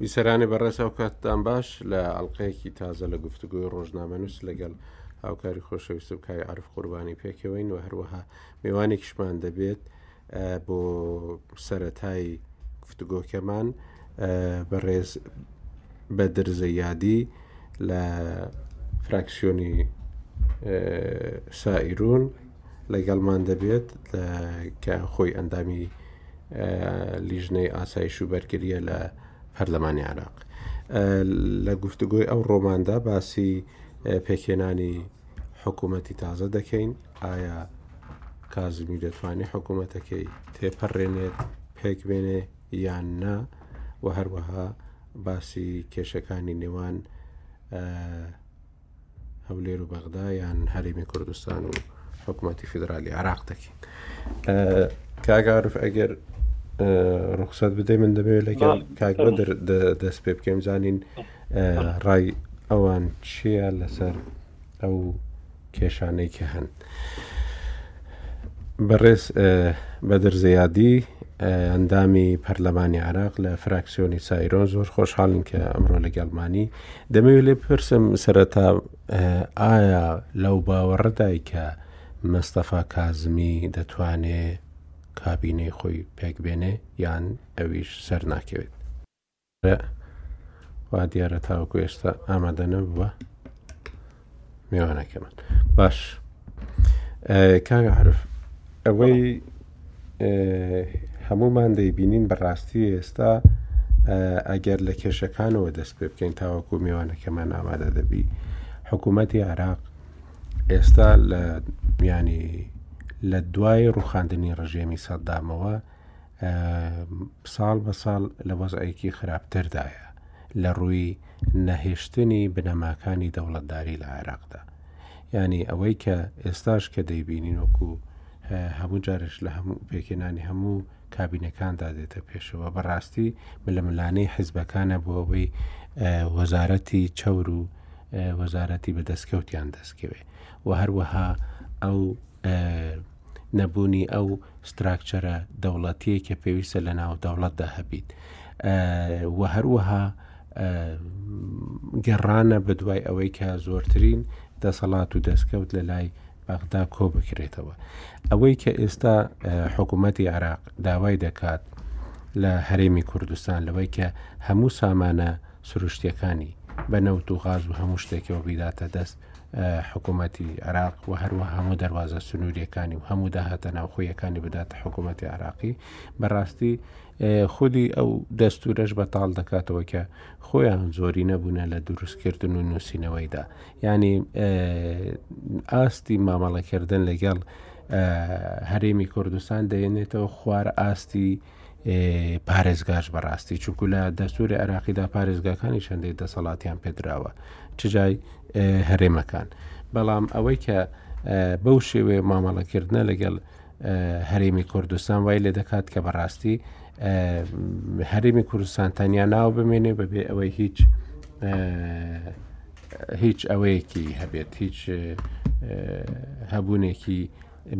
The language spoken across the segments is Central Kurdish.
بیسەرانی بەڕێز هاوکاتتان باش لە ئەڵلقەیەکی تازە لە گفتوگوی ڕۆژنامەنووس لەگەڵ هاوکاری خۆشەویست و کاری عرف قوربانی پێکەوەین و هەروەها میوانێکشمان دەبێت بۆ سەرەتای گفتوگۆکەمان بەڕێز بەدر زەیادی لە فراکسیۆنی سائیرون لەگەڵمان دەبێت کە خۆی ئەندامی لیژنەی ئاسایش و بەرگریە لە پەرلەمانی عراق لە گفتوگۆی ئەو ڕۆماندا باسی پێکێنانی حکوومەتی تازە دەکەین ئایا کازمی دەتوانێت حکوومەتەکەی تێپەڕێنێت پێک بێنێ یان نا و هەروەها باسی کێشەکانی نێوان هەولێر و بەغدا یان هەرمی کوردستان و حکوومەتی فیدراالی عراق دەکەین کاگەعاعرف ئەگەر ڕوخسەت بدەی من دەبێت لەگەڵ کاک بەدر دەست پێ بکەم زانین ڕای ئەوان چییە لەسەر ئەو کێشانەی کە هەن بەڕێز بەدر زیادی ئەندامی پەرلەمانی عراق لە فراکسیۆنی سایرۆن زۆر خۆشحاڵین کە ئەمڕۆ لە گەڵمانی دەمەوێت لێ پرسم سەرەتا ئایا لەو باوەڕدای کە مەستەفا کازمی دەتوانێ کابینەی خۆی پێک بێنێ یان ئەویش سەر ناکەوێت ئەرێ وا دیارە تاوەکو ئێستا ئامادە نەبووە میوانەکەمان باش کاگە عرف ئەوەی هەمومان دەیبینین بەڕاستی ئێستا ئەگەر لە کێشەکانەوە دەست پێ بکەین تاوەکو میوانەکەمان ئامادە دەبی حکوومەتتی عراق ئێستا لە میانی لە دوای ڕوخاندنی ڕژێمی سەددامەوە ساڵ بە ساڵ لە وەزعێکی خراپتردایە لە ڕووی نەهێشتنی بنەماکانی دەوڵەتداری لە عێراقدا ینی ئەوەی کە ئێستاش کە دەیبینین وەکو هەموو جارش لە هەموو پێکێنانی هەموو کابینەکاندا دێتە پێشەوە بەڕاستی ملە ملانەی حیزبەکانە بۆ ئەوەی وەزارەتی چەور و وەزارەتی بەدەستکەوتیان دەستکەوێ و هەروەها ئەو نەبوونی ئەو ستراکچەرە دەوڵەتیەی کە پێویستە لە ناو دەوڵەتدا هەبیت و هەروەها گەڕانە بە دوای ئەوەی کە زۆرترین دەسەڵات و دەستکەوت لە لای بەغدا کۆ بکرێتەوە ئەوەی کە ئێستا حکوومەتتی عراق داوای دەکات لە هەرێمی کوردستان لەوەی کە هەموو سامانە سروشتیەکانی بە نەوت و غاز و هەموو شتێکەوە بیداتە دەست حکوومەتی عێراق و هەروە هەموو دەواازە سنووریەکانی و هەموو داهاتە ناوخۆیەکانی بداتە حکوومەتی عراقی بەڕاستی خودی ئەو دەستورەش بەتاڵ دەکاتەوە کە خۆیان زۆری نەبوونە لە دروستکردن و نووسینەوەیدا ینی ئاستی مامەڵەکردن لەگەڵ هەرێمی کوردستان دەێنێتەوە خوار ئاستی پارێزگاش بەڕاستی چونکو لە دەستوری عراقیدا پارێزگاکانی چەندێک دەسەڵاتیان پێدراوە چجای هەرێمەکان بەڵام ئەوەی کە بەو شێوێ مامەڵەکردە لەگەڵ هەرێمی کوردستان وای لێ دەکات کە بەڕاستی هەرێمی کوردستان تەنیا ناو بمێنێ بەبێ ئەوەی هیچ هیچ ئەوەیەکی هەبێت هیچ هەبوونێکی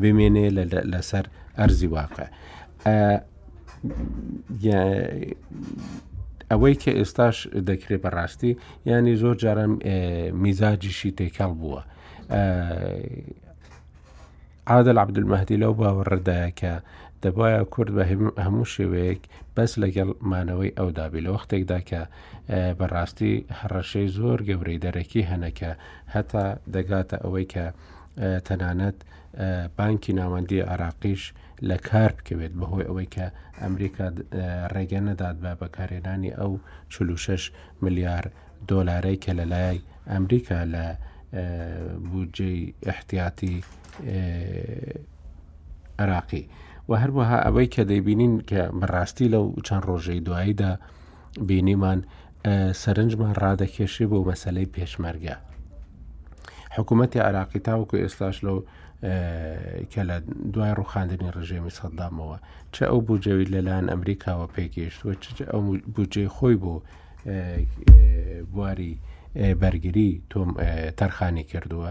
بمێنێ لەسەر ئەرزی واقع ئەوەی کە ئێستاش دەکرێت بەڕاستی ینی زۆر جاران میزاجیشی تێکەڵ بووە. عادە لە عبدمەهدی لەو باوەڕدایە کە دەبایە کورد بە هەموو شێوەیەک بەس لەگەڵ مانەوەی ئەودابی لە وەختێکدا کە بەڕاستی هەڕەشەی زۆر گەورەی دەرەکی هەنەکە هەتا دەگاتە ئەوەی کە تەنانەت بانکی ناوەندی عراقیش لە کار بکەوێت بەهۆی ئەوەی کە ئەمریکا ڕێگە نەدات بە بەکارهێنانی ئەو 46 ملیار دۆلارەی کە لەلای ئەمریکا لە بودجەی احتیاتی عراقی و هەروەها ئەوەی کە دەیبینین کە بەڕاستی لەو چەند ڕۆژەی دواییدا بینیمان سەرنجمان ڕادەکێشێ بۆ مەسلەی پێشمەرگە حکوومەتتی عراقی تاوکو ئێستاش لەو کە لە دوای ڕوخاندنی ڕژێمی سەدامەوە چ ئەو بجەوی لەلاەن ئەمریکاوە پێگەیشتوە چ ئەو بجێ خۆی بۆ بواری بەرگری تۆم تەرخانی کردووە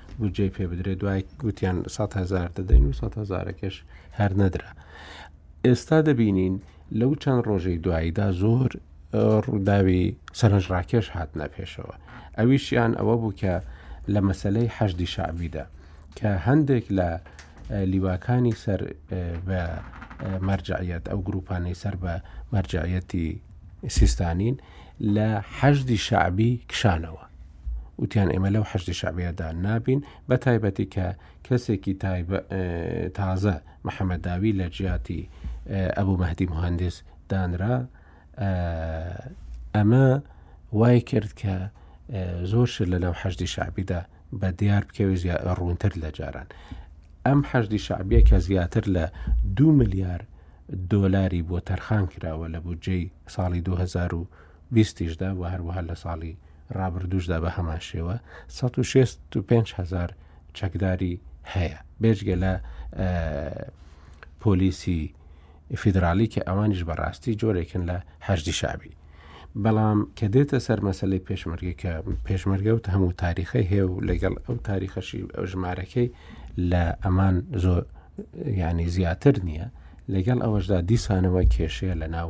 بودجەی پێ بدرێت دوای گوتیان 100 هزار دەدەین و 100 هزارەکەش هەر نەدرا ئێستا دەبینین لەو چەند ڕۆژەی دواییدا زۆر ڕووداوی سەرنج ڕاکێش هاتنە پێشەوە ئەویشیان ئەوە بوو کە لە مەسلەی حەشدی شعبیدا کە هەندێک لە لیواکانی سەر بە مەرجعەت ئەو گروپانەی سەر بە مەرجعەتی سیستانین لە حەشدی شعبی کشانەوە وتیان ئێمە لەو حەشدی شعبەیەدا نابین بە تایبەتی کە کەسێکی تازە محەممەداوی لە جیاتی ئەبوو مەهدی مهندس دانرا ئەمە وای کرد کە زۆر شر لە لەو حەشدی شعبیدا بە دیار بکەوێت ڕوونتر لە جاران ئەم حەشدی شعبیە کە زیاتر لە دو ملیار دۆلاری بۆ تەرخان کراوە لە بودجەی ساڵی 2020 بیست یش دا وە هەروەها لە ساڵی ڕابردووشدا بە هەمان شێوە سەد و شێست و پێنج هەزار چەکداری هەیە بێجگە لە پۆلیسی فیدرالی کە ئەوانیش بەڕاستی جۆرێکن لە هەشتی شابی بەڵام کە دێتە سەر مەسلەی پێشمەرگە کە پێشمەرگە و هەموو تاریخی هەیە و لەگەڵ ئەو تاریخەشی ئەو ژمارەکەی لە ئەمان زۆر ینی زیاتر نییە لەگەڵ ئەوەشدا دیسانەوە کێشەیە لە ناو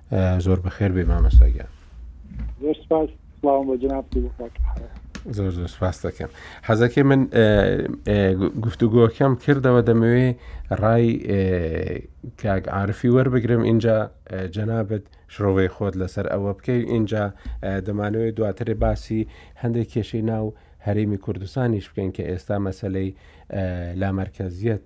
زۆر بەخێر بێ مامەستا گیان زۆر سپاس سڵاوم بە جنابتی بۆ کاک حەیات زۆر زۆر سپاس دەکەم حەزەکەی من گفتوگۆکەم کردەوە دەمەوێ ڕای کاک عاعرفی وەربگرم اینجا جەنابەت شرۆڤەی خۆت لەسەر ئەوە بکەیت اینجا دەمانەوەی دواترێ باسی هەندێک کێشەی ناو هەرێمی کوردستانیش بکەین کە ئێستا مەسلەی لامەرکزیت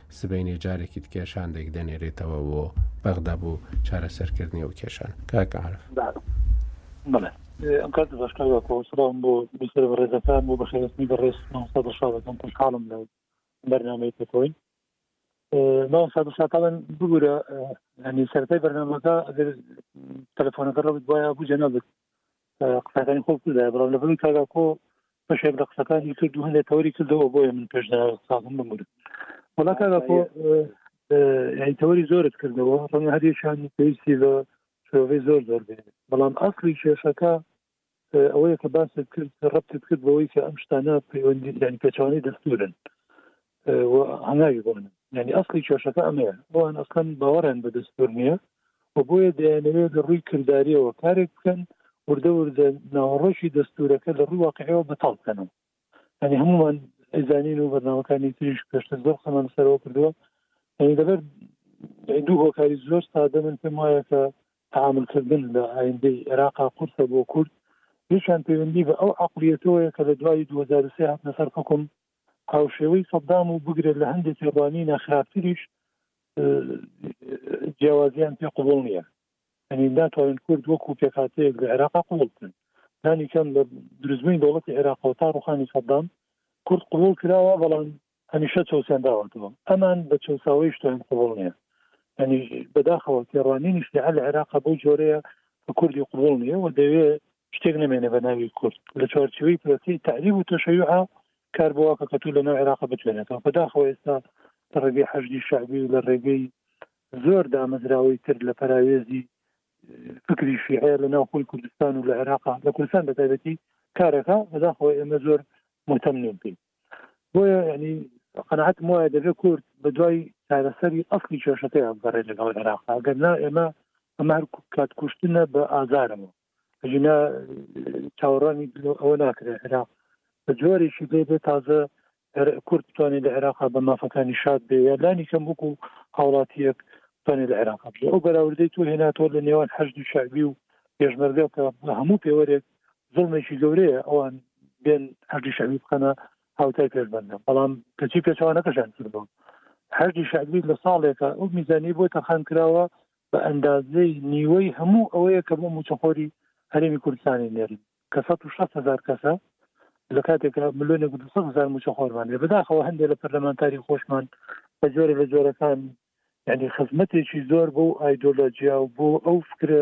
سبەینێ جارێکی تکە شاندێک دەنێرێتەوە بۆ بەغدا بۆ چارەسەرکردنی و کێشان کاک عارف بەڵێ ئەم کات باشکارەوە پۆسرام بۆ بیسەر بەڕێزەکان بۆ بەخێستنی بەڕێز مامۆستا دڵشادەکەم خۆشحاڵم لە بەرنامەی پێکۆین مامۆستا دڵشاتاڵن بگورە هەنی سەرەتای بەرنامەکە ئەگەر تەلەفۆنەکە ڕەوت وایە بوو جەنابێت قسەکانی خۆ کردای بەڵام لە بەروی کاگاکۆ بەشێک لە قسەکانی کرد و هەندێک تەوەری کردەوە بۆیە من پێشدا سازم بمر وڵا کاگاکۆ یعنی تەوەری زۆرت کردەوە ڕەن هەریشان پێویستی بە شێوەی زۆر زۆر بێ بەڵام ئەاصلی کێشەکە ئەوەیە کە باست کرد ڕەتت کرد بەوەی کە ئەم شتانە پەیوەندی یعنی پێچوانی دەستورن و هەنگاوی بۆ ئەنن یعنی ئەسلی کێشەکە ئەمەیە ئەوان ئەسلەن باوەڕیان بە دەستور نییە و بۆیە دەیانەوێت لە ڕووی کردداریەوە کارێک بکەن وردە وردە ناوەڕۆکی دەستورەکە لە ڕووی واقعەوە بەتاڵ بکەنەوە ئەنی هەمومان ئەزانین و بەناوەکانی تریش پێشتر زۆر قەمان سەرەوە کردووە ئەنی دەبەر دوو هۆکاری زۆر سادە من پێم وایە کە تعاملکردن لە ئایندەی عێراقا قورسە بۆ کورد یشان پەیوەندی بە ئەو عقلیەتەوەیە کە لە دوای 2023 هاتنە سەر حکم هاوشێوەی سەدام و بگرە لە هەندێک تێڕوانینە خراپتریش جیاوازیان پێ قوڵ نییە ئەنی ناتوانن کورد وەکو پێکاتەیەک لە عێراقا قوڵ بکەن دانی کەم لە درزمین دەوڵەتی عێراقەوە تا ڕوخانی سەدام کورد قوڵ کراوە بەڵام هەمیشە چەوسیان داوەتەوە ئەمان بە چەساوەی شتیان قوڵ نیە ئەنی بەداخەوە تێڕوانینیشتی هەل عێراقە بەو جۆرەیە کوردی قوڵ نیە و دەوێ شتێک نەمێنێ بە ناوی کورد لە چوارچوی پرۆسی تعریب و تەشەیوعا کار بۆ واکە کە تو لە ناو عێراق بتوێنێتەوە بەداخەوە ئێستا لە ڕێگەی حەشدی شعبی و لە ڕێگەی زۆر دامەزراوەی تر لە پەراوێزی فکری شیعەیە لە ناو خۆی کوردستان و لە عێراق لە کوردستان بە تایبەتی کارەکە بەداخەوە ئێمە زۆر مهتم نیم پێی بۆیە ینی قەنەعەت وایە دەبێت کورد بە دوای چارەسەری ئەفلی کێشەکەیان بەڕێ لەگەڵ عێراق ئەگەر نا ئێمە ئەمە هەر کات کوشتنە بە ئازارەوە ئەگینا چاوەڕانی ئەوە ناکرێ عێراق بە جۆرێکی بێ بێ تازە کورد بتوانێت لە عێراق بە مافەکانی شاد بێ یا لانی کەم وەکو هاوڵاتیەک توانێت لە عێراق بێ ئەو بەراوردەی تو هێناتەوە لە نێوان حەشد و شعبی و پێشمەرگە کە بە هەموو پێوەرێک زڵمێکی گەورەیە ئەوان بێن حەشدی شعبی بخەنە هاوتای پێشبندە بەڵام کەچی پێچوانەکەشان کردەوە حەشدی شعبی لە ساڵێکە ئەو میزانی بۆ تەخان کراوە بە ئەندازەی نیوەی هەموو ئەوەیە کە بۆ مووچەخۆری هەرێمی کوردستان ئەنێرین کە سەد و شەست هەزار کەسە لە کاتێکا ملۆنێک و دوو سەد هەزار مووچەخۆرمان هەیە بەداخەوە هەندێک لە پەرلەمانتاری خۆشمان بە جۆرە لە جۆرەکان یعنی خزمەتێکی زۆر بۆ ئەو ئایدۆلۆجیا و بۆ ئەو فکرە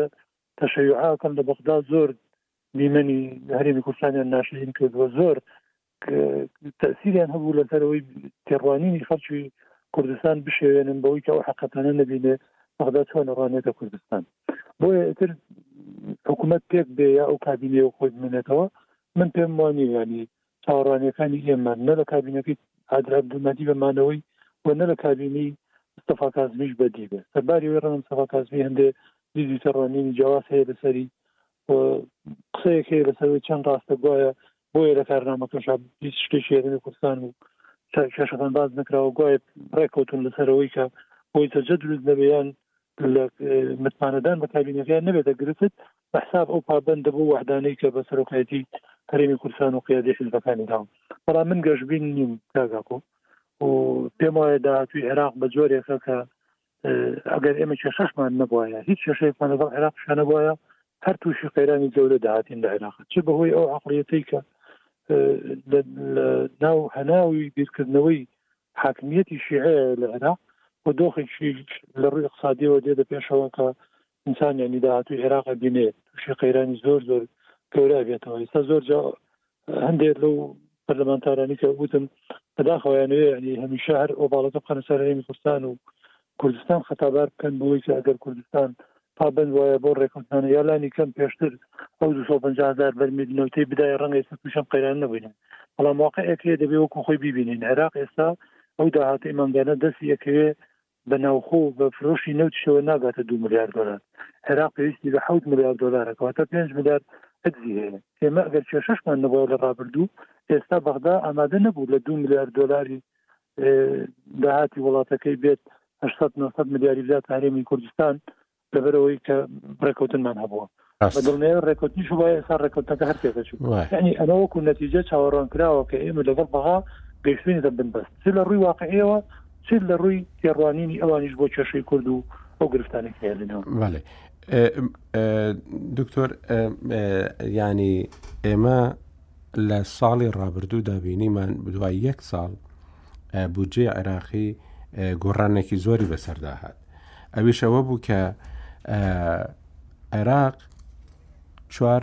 تەشەیوعاکەن لە بەغدا زۆر دیمەنی هەرێمی کوردستانیان ناشرین کردووە زۆر تەسیریان هەبوو لەسەر ئەوەی تێڕوانینی خەڵکی کوردستان بشێوێنن بەوەی کە ئەو حقەتانە نبینێ بەغدا چۆن ڕوانێتە کوردستان بۆیە ئیتر حکوومەت پێک بێ یا ئەو کابینێ و خۆی بمێنێتەوە من پێم وانی ینی چاوەڕوانەکانی ئێمە نە لە کابینەکەی ئادراب دومەدی بەمانەوەی و نە لە کابینی مستەفا کازمیش بەدی بێ سەرباری وی ڕەنم سەفا کازمی هەندێ دیدی تەڕوانینی جیاواز هەیە لەسەری قسەیەک هەیە لەسەروی چەند ڕاستە گوایە بۆیە لە کارنامەکەشا هیچ شتێکی هەرێمی کوردستان و کێشەکان باز نکراوە گوایە ڕێککەوتون لەسەرەوەی کە بۆی تەجە دروست نەبیان لە متمانەدان بە کابینەکەیان نەبێتە گرفت بە حساب ئەو پابندە بۆ وحدانەی کە بە سەرۆکایەتی هەرێمی کوردستان و قیادی حزبەکانی داون بەڵام من گەشبین نیم کاگاکۆ و پێم وایە داهاتوی عێراق بە جۆرێکە کە ئەگەر ئێمە کێشەشمان نەبواە هیچ کێشەیەکمان لەگەڵ عێراق شانەبواە هەر تووشی قەیرانی گەورە داهاتین لە عێراق چ بەهۆی ئەو عقلەتی کە ناو هەناوی بیرکردنەوەی حاکمیەتی شیعەیە لە عێراق و دۆخێکی لە ڕووی اقتصادیەوە دێتە پێشەوە کە ئینسان یانی داهاتوی عێراق ئەبینێ توشی قەیرانی زۆر زۆر گەورە ئەبێتەوە ئێستا زۆر جا هەندێک لەو پەرلەمانتارانی کە وتم بەداخەوەیانەوێ ینی هەمیشە هەر ئۆباڵەکە بخەنە سەر هەرێمی کوردستان و کوردستان خەتابار بکەن بۆی کە ئەگەر کوردستان پابند وایە بۆ ڕێکوتانە یا لانی کەم پێشتر ئەو 250هزار بەرمیل نەوتەی بدای ڕەنگە ئێستا توشم قەیران نەبووین بەڵام واقع ئەکرێ دەبێ وەکو خۆی ببینین عێراق ئێستا ئەو داهاتەی مانگانە دەستی ئەکەوێ بە ناوخۆ و بە فرۆشی نەوتیشەوە ناگاتە دوو ملیار دۆلار، عێراق پێویستی بە حەوت ملیار دۆلارە کەواتە پێنج ملیار عەجزی هەیە، ئێمە ئەگەر کێشەشمان نەبوایە لە ڕابردوو ئێستا بەغدا ئامادە نەبوو لە دوو ملیار دۆلاری داهاتی وڵاتەکەی بێت هەشت سەد نۆ سەد ملیاری بداتە هەرێمی کوردستان، لەبەرەوەی کە ڕێککەوتنمان هەبووە دڵنێ ڕێکوتنیش وایە ئێستا ڕێکوتەکە هەر تێکەچوو ینی ئەمە وەکو نەتیجە چاوەڕوان کراوە کە ئێمە لەگەڵ بەها گەیشتنی دەبن بەس چ لە ڕووی واقعیەوە چ لە ڕووی تێڕوانینی ئەوانیش بۆ کێشەی کورد و ئەو گرفتانی کێنەوە دکتۆر ینی ئێمە لە ساڵی ڕابردوو دابینیمان بدوای یەک ساڵ بودجێ عێراقی گۆڕانێکی زۆری بەسەرداهات ئەویش ئەوە بوو کە عێراق چوار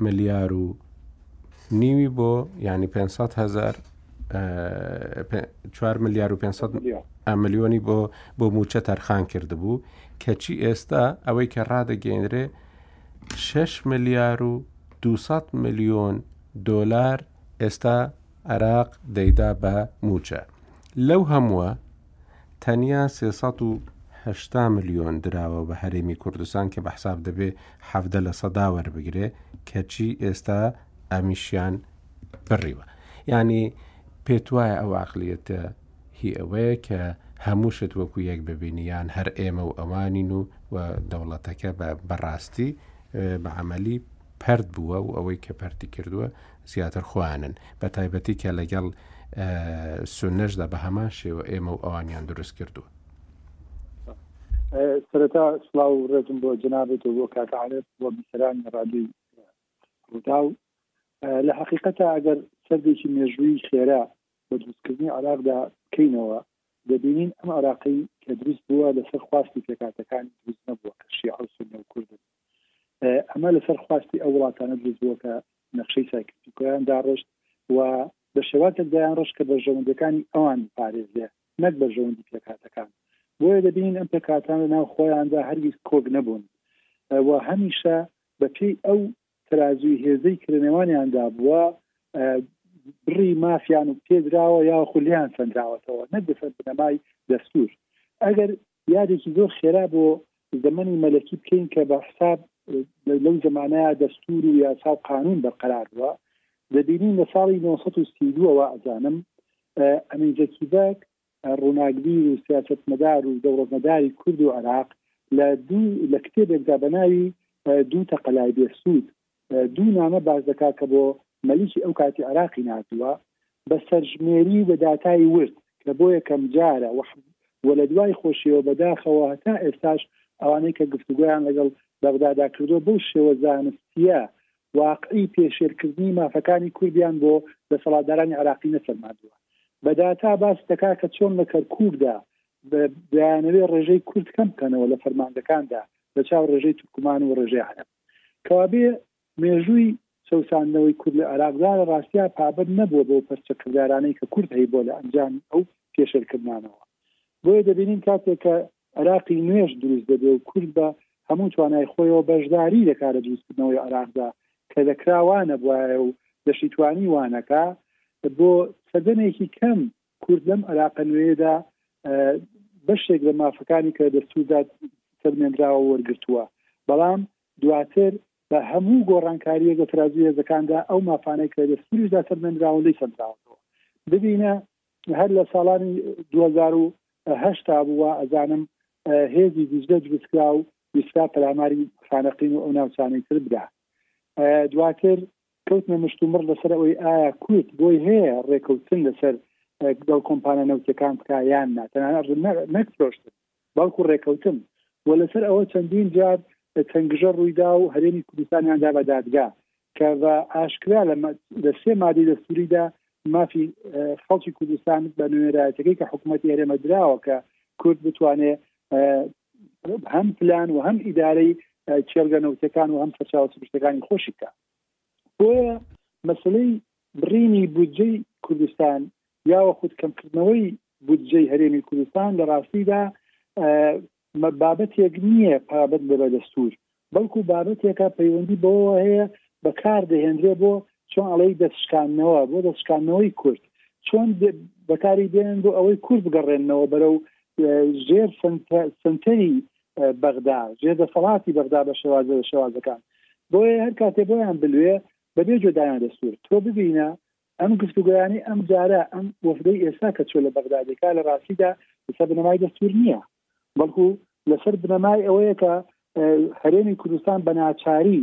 ملیار و نیوی بۆ ینی 500 هزار 4 ملیار و 500 ئەملیۆنی بۆ بۆ موچە تەرخان کردبوو کەچی ئێستا ئەوەی کە ڕادەگەیندرێ 6 ملیار و 200 میلیۆن دۆلار ئێستا عراق دەیدا بە موچە لەو هەمووە تەنیا سێ سەد و هەشتا ملیۆن دراوە بە هەرێمی کوردستان کە بە حساب دەبێ حەڤدە لە سەدا وەربگرێ کەچی ئێستا ئەمیشیان بڕیوە یعنی پێت وایە ئەو عقلیەتە هی ئەوەیە کە هەموو شت وەکو یەک ببینی یان هەر ئێمە و ئەوانین و و دەوڵەتەکە بە بەڕاستی بە عملی پەرت بووە و ئەوەی کە پەرتی کردووە زیاتر خۆیانن بە تایبەتی کە لەگەڵ سونەشدا بە هەمان شێوە ئێمە و ئەوانیان دروست کردووە سرەتا سلااو و ڕێزم بۆ جنابێت و بۆ کاکعاێت بۆ بیسەرانی ڕادی ڕوودا و لە حقیقەتە ئەگەر سەردێکی مێژووی خێرا بە دروستکردنی عراقدا بکەینەوە دەبینین ئەم عراقی کە دروست بووە لەسەر خواستی پێکاتەکانی دروست نەبووە کە شیعە و سنە و کوردن ئەمە لەسەر خواستی ئەو وڵاتانە دروست بووە کە نەخشەی سایکسیکۆیان داڕشت و بە شێوازێک دایان ڕش کە بەرژەوەندەکانی ئەوان پارێزێ نەک بەرژەوەندی پێکاتەکان بۆیە دەبین ئەم پێکاتان لە ناو خۆیاندا هەرگیز کۆک نەبوون و هەمیشە بەپێی ئەو ترازوی هێزەی کرێنەوانیاندا بووە بڕی مافیان و پێدراوە یاخلیان سەنراوەتەوە نەک بەسەر بنەمای دەستور ئەگەر یادێکی زۆر خێرا بۆ زەمەنی مەلەکی بکەین کە بە حساب لەو زەمانەیە دەستور و یاسا و قانون بەرقەرار بووە دەبینین لە ساڵی 1932ەوە ئەزانم ئەمین زەکی بەگ ڕووناکبیر و سیاستمەدار و دەوڵەتمەداری کورد و عێراق لە دوو لە کتێبێکدا بە ناوی دوو تەقەلای بێسوود دوو نامە باس دەکات کە بۆ مەلیکی ئەو کاتی عێراقی ناردووە بە سەرژمێری و بە داتای ورد کە بۆ یەکەم جارە و و لە دوای خۆشیەوە بەداخەوە هەتا ئێستاش ئەوانەی کە گفتوگۆیان لەگەڵ بەغدادا کردووە بەو شێوە زانستیە واقعی پێشێلکردنی مافەکانی کوردیان بۆ دەسەڵاتدارانی عێراقی نەسەلماندووە بە داتا باس دەکات کە چۆن لە کەرکوکدا دەیانەوێت ڕێژەی کورد کەم بکەنەوە لە فەرماندەکاندا لە چاو ڕێژەی تورکمان و ڕێژەی عەرەب کەوابێ مێژووی چەوساندنەوەی کورد لە عێراقدا لە ڕاستیا پابەند نەبووە بەو پەرچە کردارانەی کە کورد هەیبووە لە ئەنجامی ئەو پێشێلکردنانەوە. بۆیە دەبینین کاتێک کە عێراقی نوێش دروست دەبێ و کورد بە هەموو توانای خۆیەوە بەشداری دەکات لە دروستکردنەوەی عێراقدا کە دەکرا وا نەبوایە و دەشیتوانی وا نەکا، بۆ سەردەمێکی کەم کورد لەم عێراقە نوێیەدا بەشێک لە مافەکانی کە دەستوردا سەلمێنراوە وەرگتووە بەڵام دواتر بە هەموو گۆڕانکاریە لە ترازوی هێزەکاندا ئەو مافانەی کە دەستوریشدا سەلمێنراوە لی سەنراوەەوە ببینە هەر لە ساڵانی 2010 بووە ئەزانم هێزی دیجدە دروستکرا و ویستا پەلاماری خانەقین و ئەو ناوچانەی تر بدا دواتر کەوتنە مشتومڕ لەسەر ئەوەی ئایا کورد بۆی هەیە ڕێکەوتن لەسەر گەڵ کۆمپانە نەوتەکان بکە یان ناتەنان نەک فرۆشتن بەڵکو ڕێکەوتن و لەسەر ئەوە چەندین جار تەنگژە ڕوویدا و هەرێمی کوردستانیاندا بە دادگا کە بە ئاشکرا لە سێ مادی دەستوریدا مافی خەڵکی کوردستان بە نوێنەرایەتەکەی کە حکوومەتی هەرێمە دراوە کە کورد بتوانێت هەم پلان و هەم ئیدارەی کێڵگە نەوتەکان و هەم سەرچاوە سروشتەکانی خۆشی بکە بۆیە مەسلەی بڕینی بودجەی کوردستان یاوە خود کەمکردنەوەی بودجەی هەرێمی کوردستان لە ڕاستیدا بابەتێک نییە پابەت بە بەدەستور بەڵکو بابەتێکە پەیوەندی بەوەوە هەیە بەکار دەهێنرێ بۆ چۆن ئەڵێی دەستشکاندنەوە بۆ دەستشکاندنەوەی کورد چۆن بەکاری دێنن بۆ ئەوەی کورد بگەڕێنەوە بەرەو ژێر سنتەری بەغدا ژێر دەسەڵاتی بەغدا بە شێوازە لە شێوازەکان بۆیە هەر کاتێ بۆیان بلوێ بەبێ جۆدایان دەستور تۆ ببینە ئەم گفتوگویانی ئەم جارە ئەم وەفدەی ئێستا کە چۆ لە بەغدادێکا لە ڕاستیدا لەسەر بنەمای دەستور نییە بەڵکو لەسەر بنەمای ئەوەیە کە هەرێمی کوردستان بە ناچاری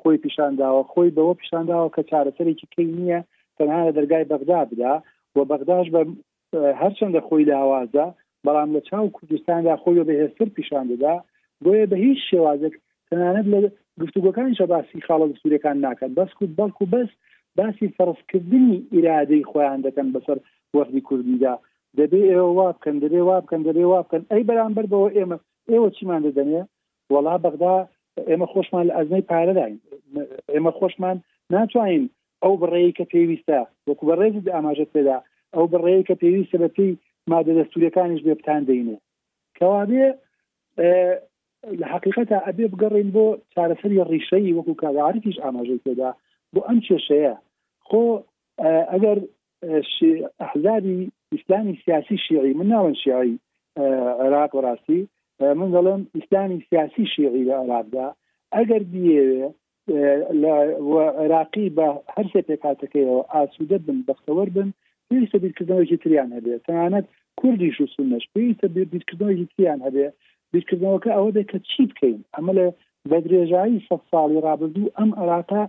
خۆی پیشانداوە خۆی بەوە پیشانداوە کە چارەسەرێکی کەی نییە تەنها لە دەرگای بەغدا بدا و بەغداش بە هەرچەندە خۆی لاوازە بەڵام لە چاو کوردستاندا خۆی بە هێستر پیشان دەدا بۆیە بە هیچ شێوازێک تەنانەت لە گفتوگۆکانیشە باسی خاڵە دەستورەکان ناکەن بەسکو بەڵکو بەس باسی فەرزکردنی ئیرادەی خۆیان دەکەن بەسەر وەفدی کوردیدا دەبێ ئێوە وا بکەن، دەبێ وا بکەن، دەبێ وا بکەن، ئەی بەرامبەر بەوە ئێمە، ئێوە چیمان دەدەنێ؟ وەڵا بەغدا ئێمە خۆشمان لە ئەزمەی پارەداین، ئێمە خۆشمان ناتوانین ئەو بڕەی کە پێویستە، وەکو بەڕێزت ئاماژەت پێدا، ئەو بڕەی کە پێویستە بە پێی مادە دەستوریەکانیش بێ بتان دەینێ. کەوابێ لە حقیقەتە ئەبێ بگەڕین بۆ چارەسەری ڕیشەی وەکو کاگەعاعرفیش ئاماژەی پێدا بۆ ئەم کێشەیە خۆ ئەگەر ئەحزابی ئیسلامی سیاسی شیعی من ناڵێن شیعی عێراق بەڕاستی من دەڵێم ئیسلامی سیاسی شیعی لە عێراقدا ئەگەر بیەوێ لە عێراقی بە هەرسێ پێکاتەکەیەوە ئاسوودە بن بەختەوەر بن پێویستە بیرکردنەوەی تریان هەبێت تەنانەت کوردیش و سونەش پێویستە بیرکردنەوەی تریان هەبێ بیرکردنەوەکە ئەوە بێت کە چی بکەین ئەمە لە بە درێژایی سە ساڵی رابردوو ئەم عراقا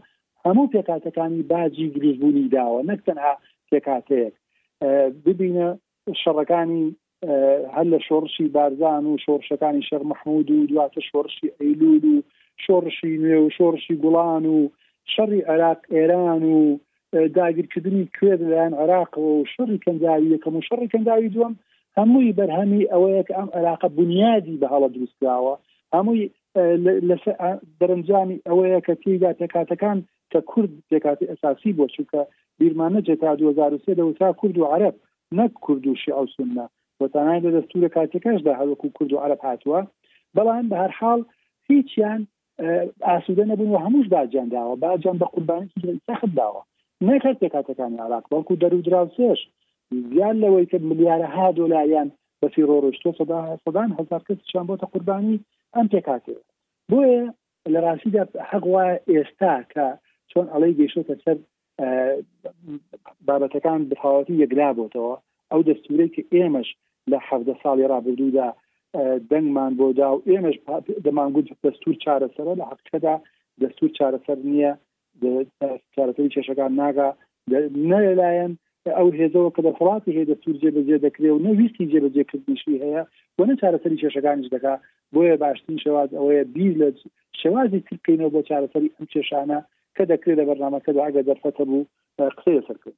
هەموو پێکهاتەکانی باجی دروستبوونی داوە نەک تەنها پێکهاتەیەک ببینە شەڕەکانی هەر لە شۆڕشی بارزان و شۆڕشەکانی شەر مححمود و دواتە شۆڕشی ئەیلول و شۆڕشی نوێ و شۆڕشی گوڵان و شەڕی عێراق ئێران و داگیرکردنی کوێت لەلایەن عێراقەوە و شەڕی کەنداوی یەکەم و شەڕی کەنداوی دووەم هەمووی بەرهەمی ئەوەیە کە ئەم عێراقە بنیادی بە هەڵە دروستکراوە هەمووی دەرەنجامی ئەوەیە کە تێیدا پێکاتەکان کە کورد پێکاتی ئەساسی بۆ چووکە بیرمانەجێ تا 2023 دەوترا کورد و عرب نەک کورد و شیعە و سنە وەتانای لە دەستورە کاتەکەشدا هەروەکو کورد و عرب هاتووە بەڵام بە هەر حاڵ هیچیان ئاسوودە نەبوون و هەمووش باجیان داوە باجان بە قوربانی سەخت داوە نەکرد پێکاتەکانی عراق بەڵکو دەرو دراوسێش زیان لەوەی کە ملیارەها دۆلاریان بە تیڕۆر و شتۆ سەدا سەدان هەزار کەسیشان بۆتە قوربانی ئەم پێکاتێ بۆیە لە ڕاستیدا حەق وایە ئێستا کە چۆن ئەڵەی گەیشتە سەر بابەتەکان بخاوەتی یەکلا بۆتەوە ئەو دەستورەی کە ئێمەش لە حەفدە ساڵی ڕابردوودا دەنگمان بۆ دا و ئێمەش دەمانگووت دەستور چارەسەرە لە حقیقەدا دەستور چارەسەر نییە چارەسەری کێشەکان ناگا نە لەلایەن ئەو هێزەوە کە دەسەڵاتی هەیە دەستور جێبەجێ دەکرێ و نەویستی جێبەجێکردنیشی هەیە و نە چارەسەری کێشەکانیش دەکا بۆیە باشترین شێواز ئەوەیە بیر لە شێوازی تر بکەینەوە بۆ چارەسەری ئەم کێشانە کە دەکرێت لە بەرنمەکەدا ئەگە دەرفەتە بوو قسەی سەرکرد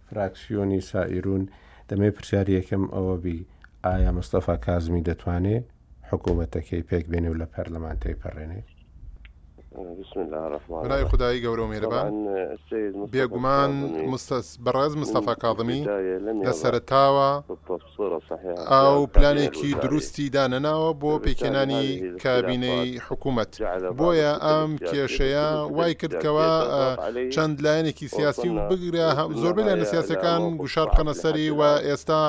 فراکسیۆنی سائیرون، دەمەوێت پرسیاری یەکەم ئەوە بی ئایا مستەفا کازمی دەتوانێ حکوومەتەکەی پێک بێنێ و لە پەرلەمان تێپەڕێنێ؟ برای خودایی گەورە و میهرەبان، بێگومان مستەس، بەڕێز مستەفا کازمی لە سەرەتاوە ئاو پلانێکی دروستی دانەناوە بۆ پێکهێنانی کابینەی حکوومەت، بۆیە ئەم کێشەیە وای کرد کەوا چەند لایەنێکی سیاسی و بگرە زۆربەی لایەنە سیاسەکان گوشار بخەنە سەری و ئێستا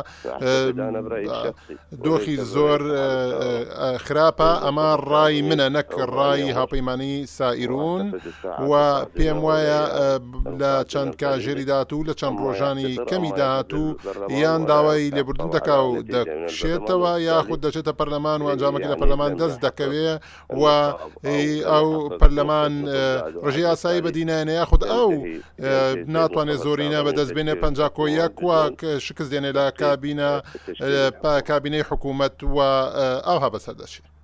دۆخی زۆر خراپە ئەمە ڕای منە نەک ڕای هاوپەیمانانی سائیرون و پێم وایە لە چەند کاژێری داهاتوو لە چەند ڕۆژانی کەمی داهاتوو یان داوای لێبوردن دەکا و دەکشێتەوە یاخود دەچێتە پەرلەمان و ئەنجامەکە لە پەرلەمان دەست دەکەوێ و ئەو پەرلەمان ڕژی یاسایی بەدینایەنە یاخود ئەو ناتوانێت زۆرینە بەدەست بێنێ پ کۆ یەک واک شکست دێنێ لە کابینە کابینەی حکوومەت و ئاها بەسەر دەچێت.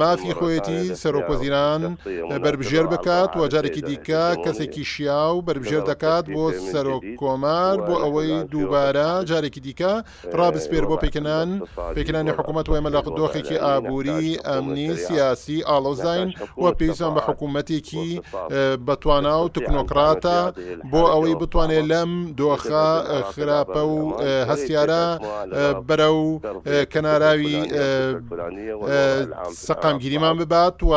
مافی خۆیەتی سەرۆک وەزیران بەربژێر بکات و جارێکی دیکە کەسێکی شیاو بەربژێر دەکات بۆ سەرۆک کۆمار بۆ ئەوەی دووبارە جارێکی دیکە ڕابسپێر بۆ پێکەنان پێکەنانی حکوومەت وێمە لە دۆخێکی ئابووری ئەمنی سیاسی ئاڵۆزین و پێویستان بە حکوومەتێکی بەتوانا و تکنۆکڕاتە بۆ ئەوەی بتوانێت لەم دۆخە خراپە و هەستیارە بەرەو کەناراوی سەقامگیریمان ببات و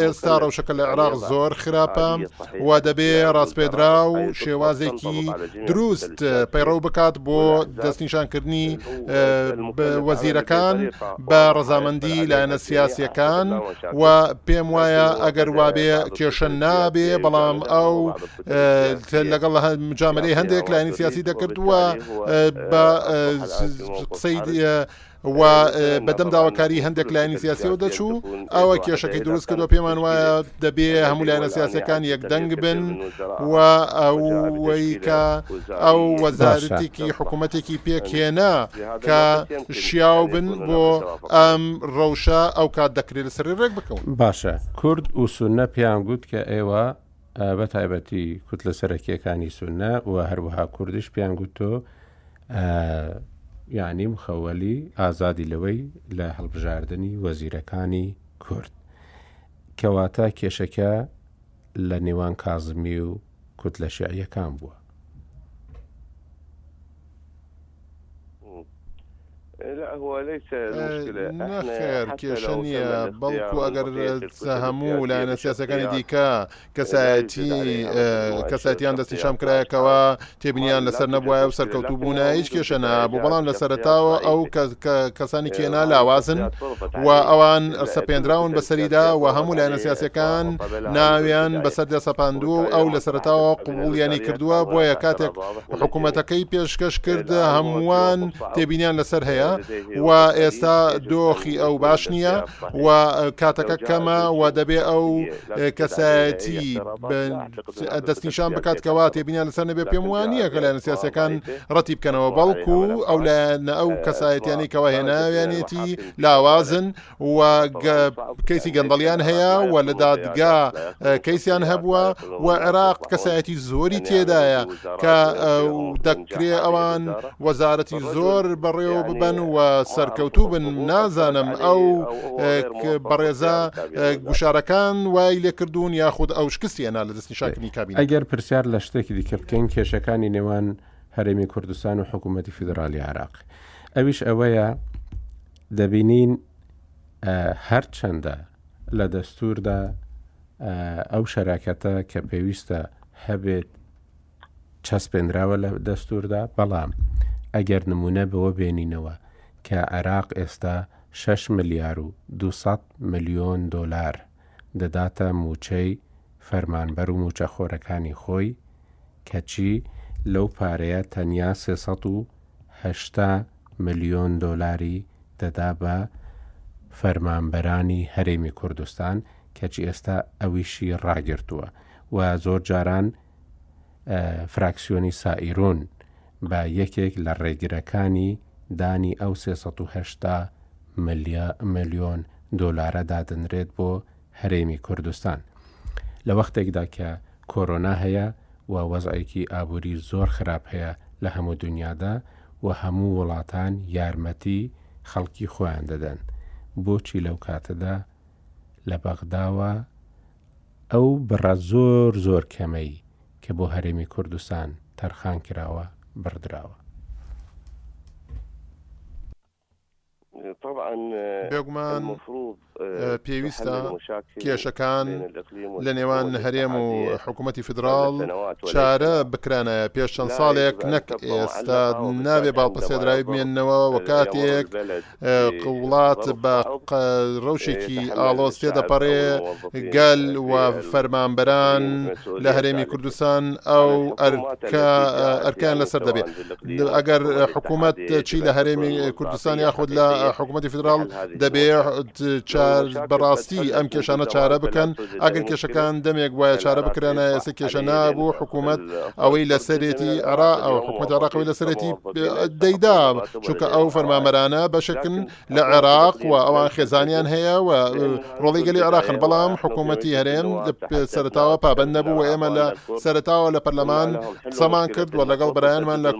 ئێستا ڕەوشەکە لە عێراق زۆر خراپە و دەبێ ڕاستپێدرا و شێوازێکی دروست پەیڕەو بکات بۆ دەستنیشانکردنی وەزیرەکان بە ڕەزامەندی لایەنە سیاسیەکان و پێم وایە ئەگەر وابێ کێشە نابێ بەڵام ئەو لەگەڵ مجاملەی هەندێک لایانی سیاسی دەکردووە بە قسەی و بەدەم داواکاری هەندێک لایانی سیاسیەوە دەچوو ئەوە کێشەکەی دروست کردو پێمان وایە دەبێ هەموو لایەنە سیاسەکان یەکدەنگ بن و ئەوەی کە ئەو وەزارتێکی حکوومەتێکی پێکهێنا کە شیاو بن بۆ ئەم ڕەوشە ئەو کات دەکرێت لە سەری ڕێک بکەون. باشە کورد و سونە پێیان گوت کە ئێوە بە تایبەتی کوتلە سەرەکیەکانی سونە و هەروەها کوردش پێیان گوت تۆ یعنی مخەوەلی ئازادی لەوەی لە هەڵبژاردننی وەزیرەکانی کورد کەواتە کێشەکە لە نێوان کازمی و کوتلە شیعیەکان بووە. نەخێر کێشە نییە بەڵکو ئەگەر هەموو لایەنە سیاسەکانی دیکە کەسایەتی کەساتیان دەستی شام کرایەکەوە تێبنیان لەسەر نەبواە و سەرکەوتوو بوونە هیچ کێشە نابوو بەڵام لە سەرتاوە ئەو کەسانی کێنا لاوازن و ئەوان سەپێنراون بەسەریدا و هەموو لایەنە سیاسەکان ناویان بەسەر دێ سەپاندووە و ئەو لە سەرەتاوە قبوڵیانی کردووە بۆیە کاتێک حکوومەتەکەی پێشکەش کرد هەمووان تێبینیان لەسەر هەیە و ئێستا دۆخی ئەو باش نییە و کاتەکە کەمە و دەبێ ئەو کەسایەتی دەستنیشان بکات کەوا تێبینیان لەسەر نەبێ پێم وانە کە لایەنە سیاسەکان ڕەتی بکەنەوە بەڵکو ئەو لایەنە ئەو کەسایەتیانی کەوا هێناویانێتی لاوازن و کەیسی گەندەڵیان هەیە و لە دادگا کەیسیان هەبووە و عێراق کەسایەتی زۆری تێدایە کە دەکرێ ئەوان وەزارەتی زۆر بەڕێوە ببەن و سەرکەوتوو بن نازانم ئەو بەڕێزە گوشارەکان وای لێکردوون یاخود ئەو شکستیانە لە دەستی شاکنی کابین ئەگەر پرسیار لە شتێکی دیکە بکەین کێشەکانی نێوان هەرێمی کوردستان و حکوومەتی فیدراالی عراق ئەویش ئەوەیە دەبینین هەرچەندە لە دەستوردا ئەو شەراکەتە کە پێویستە هەبێت چەسپێنراوە لە دەستوردا بەڵام ئەگەر نمونە بەوە بێنینەوە کە عێراق ئێستا 6 ملیار و 200 ملیۆن دۆلار دەداتە مووچەی فەرمانبەر و مووچەخۆرەکانی خۆی، کەچی لەو پارەیە تەنیا سێ سەد و هەشتا ملیۆن دۆلاری دەدا بە فەرمانبەرانی هەرێمی کوردستان، کەچی ئێستا ئەویشی ڕاگرتووە و زۆر جاران فراکسیۆنی سائیرون بە یەکێک لە ڕێگرەکانی دانی ئەو سێ سەد و هەشتا ملیۆن دۆلارە دادەنرێت بۆ هەرێمی کوردستان لە وەختێکدا کە کۆرۆنا هەیە و وەزعێکی ئابووری زۆر خراپ هەیە لە هەموو دنیادا و هەموو وڵاتان یارمەتی خەڵکی خۆیان دەدەن بۆچی لەو کاتەدا لە بەغداوە ئەو بڕە زۆر زۆر کەمەی کە بۆ هەرێمی کوردستان تەرخان کراوە بڕدراوە. بێگومان پێویستە کێشەکان لە نێوان هەرێم و حکوومەتی فیدراڵ چارە بکرانایە پێش چەند ساڵێک نەک ئێستا نابێ باڵپەسێدراوی بمێنەوە وە کاتێک وڵات بە ڕەوشێکی ئاڵۆز تێدەپەڕێ گەل و فەرمانبەران لە هەرێمی کوردستان ئەو ئەرکان لەسەر دەبێت ئەگەر حکوومەت چی لە هەرێمی کوردستان یاخود لە حکوومەتتی فدرال دەبێ چار بەڕاستی ئەم کێشانە چارە بکەن ئەگەر کێشەکان دەمێک وایە چارە بکرانە ئێستا کێشە نابوو حکوومەت ئەوەی لەسەرێتی عرا ئەو حکوومەت عراقەوەی لەسەرێتی دەیدا چونکە ئەو فەرمانبەرانە بەشکن لە عێراق و ئەوان خێزانیان هەیە و ڕۆڵی گەلی عێراقن بەڵام حکوومەتی هەرێم سەرتاوە پابند نەبوو و ئێمە لە سەرتاوە لە پەرلەمان قسەمان کرد و لەگەڵ برایانمان لە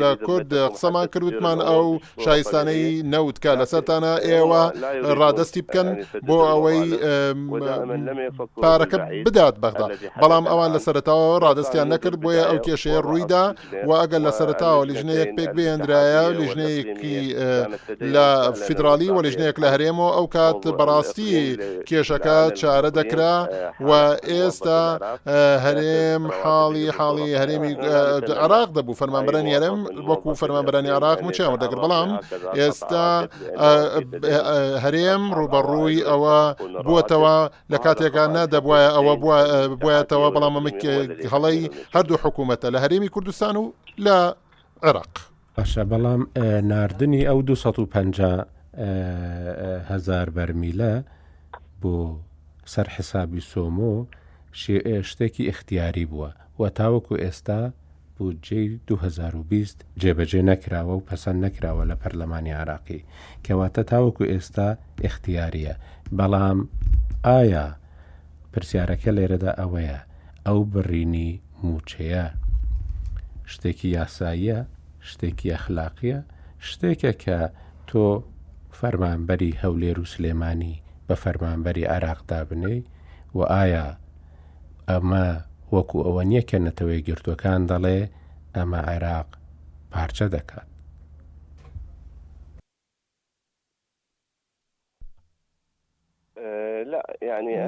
لە کورد قسەمان کردوتمان ئەو شایستانەی نەوتکە لەسەرتانە ئێوە ڕادستی بکەن بۆ ئەوەی پارەکە بدات بەغدا بەڵام ئەوان لە سەرتاوە ڕادستیان نەکرد بۆیە ئەو کێشەیە ڕوویدا وە ئەگەر لە سەرەتاوە لیژنەیەک پێک بهێنرایە لیژنەیەکی لە فیدراڵی وە لیژنەیەک لە هەرێمەوە ئەو کات بەڕاستی کێشەکە چارە دەکرا و ئێستا هەرێم حاڵی حاڵی هەرێمی عراق دەبوو فەرمانبەرانی هەرێم وەکو فەرمانبەرانی عراق مچیان وەردەگرت بەڵام ئێستا هەرێم ڕوبەڕووی ئەوە بووەتەوە لە کاتێکا نا دەبوایە ئەوە بوایەتەوە بەڵام ئەمە هەڵەی هەردوو حکوومەتە لە هەرێمی کوردستان و لە عێراق. باشە بەڵام نردنی ئەو 250 هزار بەرمیلە بۆ سەر حسابی سۆمۆ شتێکی ئختیاری بووە و تاوەکو ئێستا بودجەی دوو هەزار و بیست جێبەجێ نەکراوە و پەسەند نەکراوە لە پەرلەمانی عێراقی، کەواتە تاوەکو ئێستا ئیختیارییە، بەڵام ئایا پرسیارەکە لێرەدا ئەوەیە ئەو بڕینی مووچەیە شتێکی یاساییە، شتێکی ئەخلاقییە، شتێکە کە تۆ فەرمانبەری هەولێر و سلێمانی بە فەرمانبەری عێراق دابنێی و ئایا ئەمە وەکو ئەوە نییە کە نەتەوەیەکگرتووەکان دەڵێ ئەمە عێراق پارچە دەکات.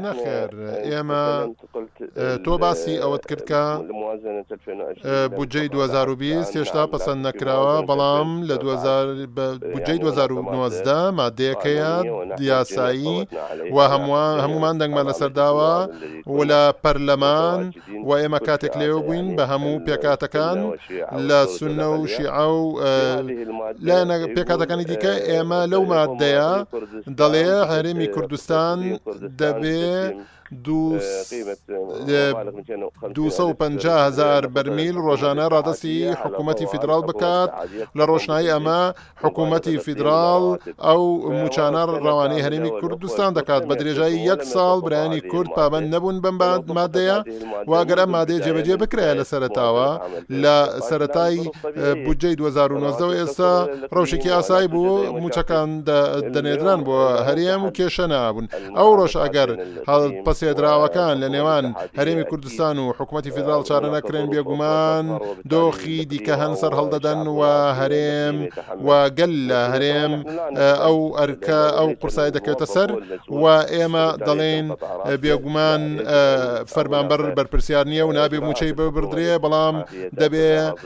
نەخێر ئێمە تۆ باسی ئەوەت کردکە بودجەی 2020 هێشتا پەسەند نەکراوە بەڵام لە بودجەی 2019 مادەیەکەیە یاسایی و هەموومان دەنگمان لەسەر داوە و لە پەرلەمان و ئێمە کاتێک لێو بووین بە هەموو پێکاتەکان لە سنە و شیعە و لە پێکاتەکانی دیکە ئێمە لەو مادەیە دەڵێ هەرێمی کوردستان دەبێ هزار بەرمیل ڕۆژانە ڕادستی حکوومەتتی فیدرال بکات لە ڕۆژنایی ئەمە حکوومەتی فیدراڵ ئەو موچانە ڕەوانەی هەرێمی کوردستان دەکات بە درێژایی یەک ساڵ برانی کورد پابند نەبوون بەم مادەیە واگەرە مادەیە جێبەجێ بکرایە لە سەرتاوە لە سەتای بودجەی 2009 ئێستا ڕەوشێکی ئاسایی بوو موچەکان دەنێدران بۆ هەرێم و کێشە نابوون ئەو ڕۆژ ئەگەر پەسێدراوەکان لە نێوان هەرێمی کوردستان پاکستان و حکومەتی فیدراڵ چارەنەکرێن بێگومان دۆخی دیکە هەن سەرهەڵدەدەن و هەرێم و گەل لە هەرێم ئەو ئەرکە ئەو قورسای دەکەوێتە سەر و ئێمە دەڵێین بێگومان فەرمانبەر بەرپرسیار نییە و نابێ مووچەی ببڕدرێ بەڵام دەبێ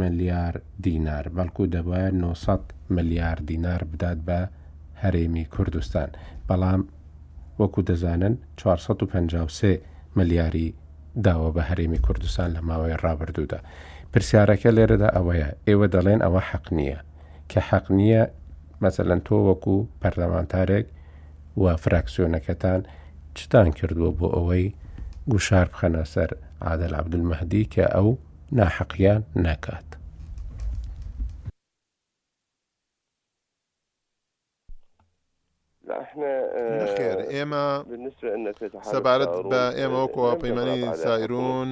ملیار دینار، بەڵکو دەبوایە نۆ سەد ملیار دینار بدات بە هەرێمی کوردستان، بەڵام وەکو دەزانن چوار سەد و پەنجا و سێ ملیاری داوە بە هەرێمی کوردستان لە ماوەی ڕابردوودا. پرسیارەکە لێرەدا ئەوەیە، ئێوە دەڵێن ئەوە حەق نییە، کە حەق نییە مەسەلەن تۆ وەکو پەرلەمانتارێک و فراکسیۆنەکەتان چتان کردووە بۆ ئەوەی گوشار بخەنە سەر عادل عەبدولمەهدی کە ئەو ناحەقیان نەکات. نەخێر ئێمە سەبارەت بە ئێمە وەکو هاوپەیمانی سایرون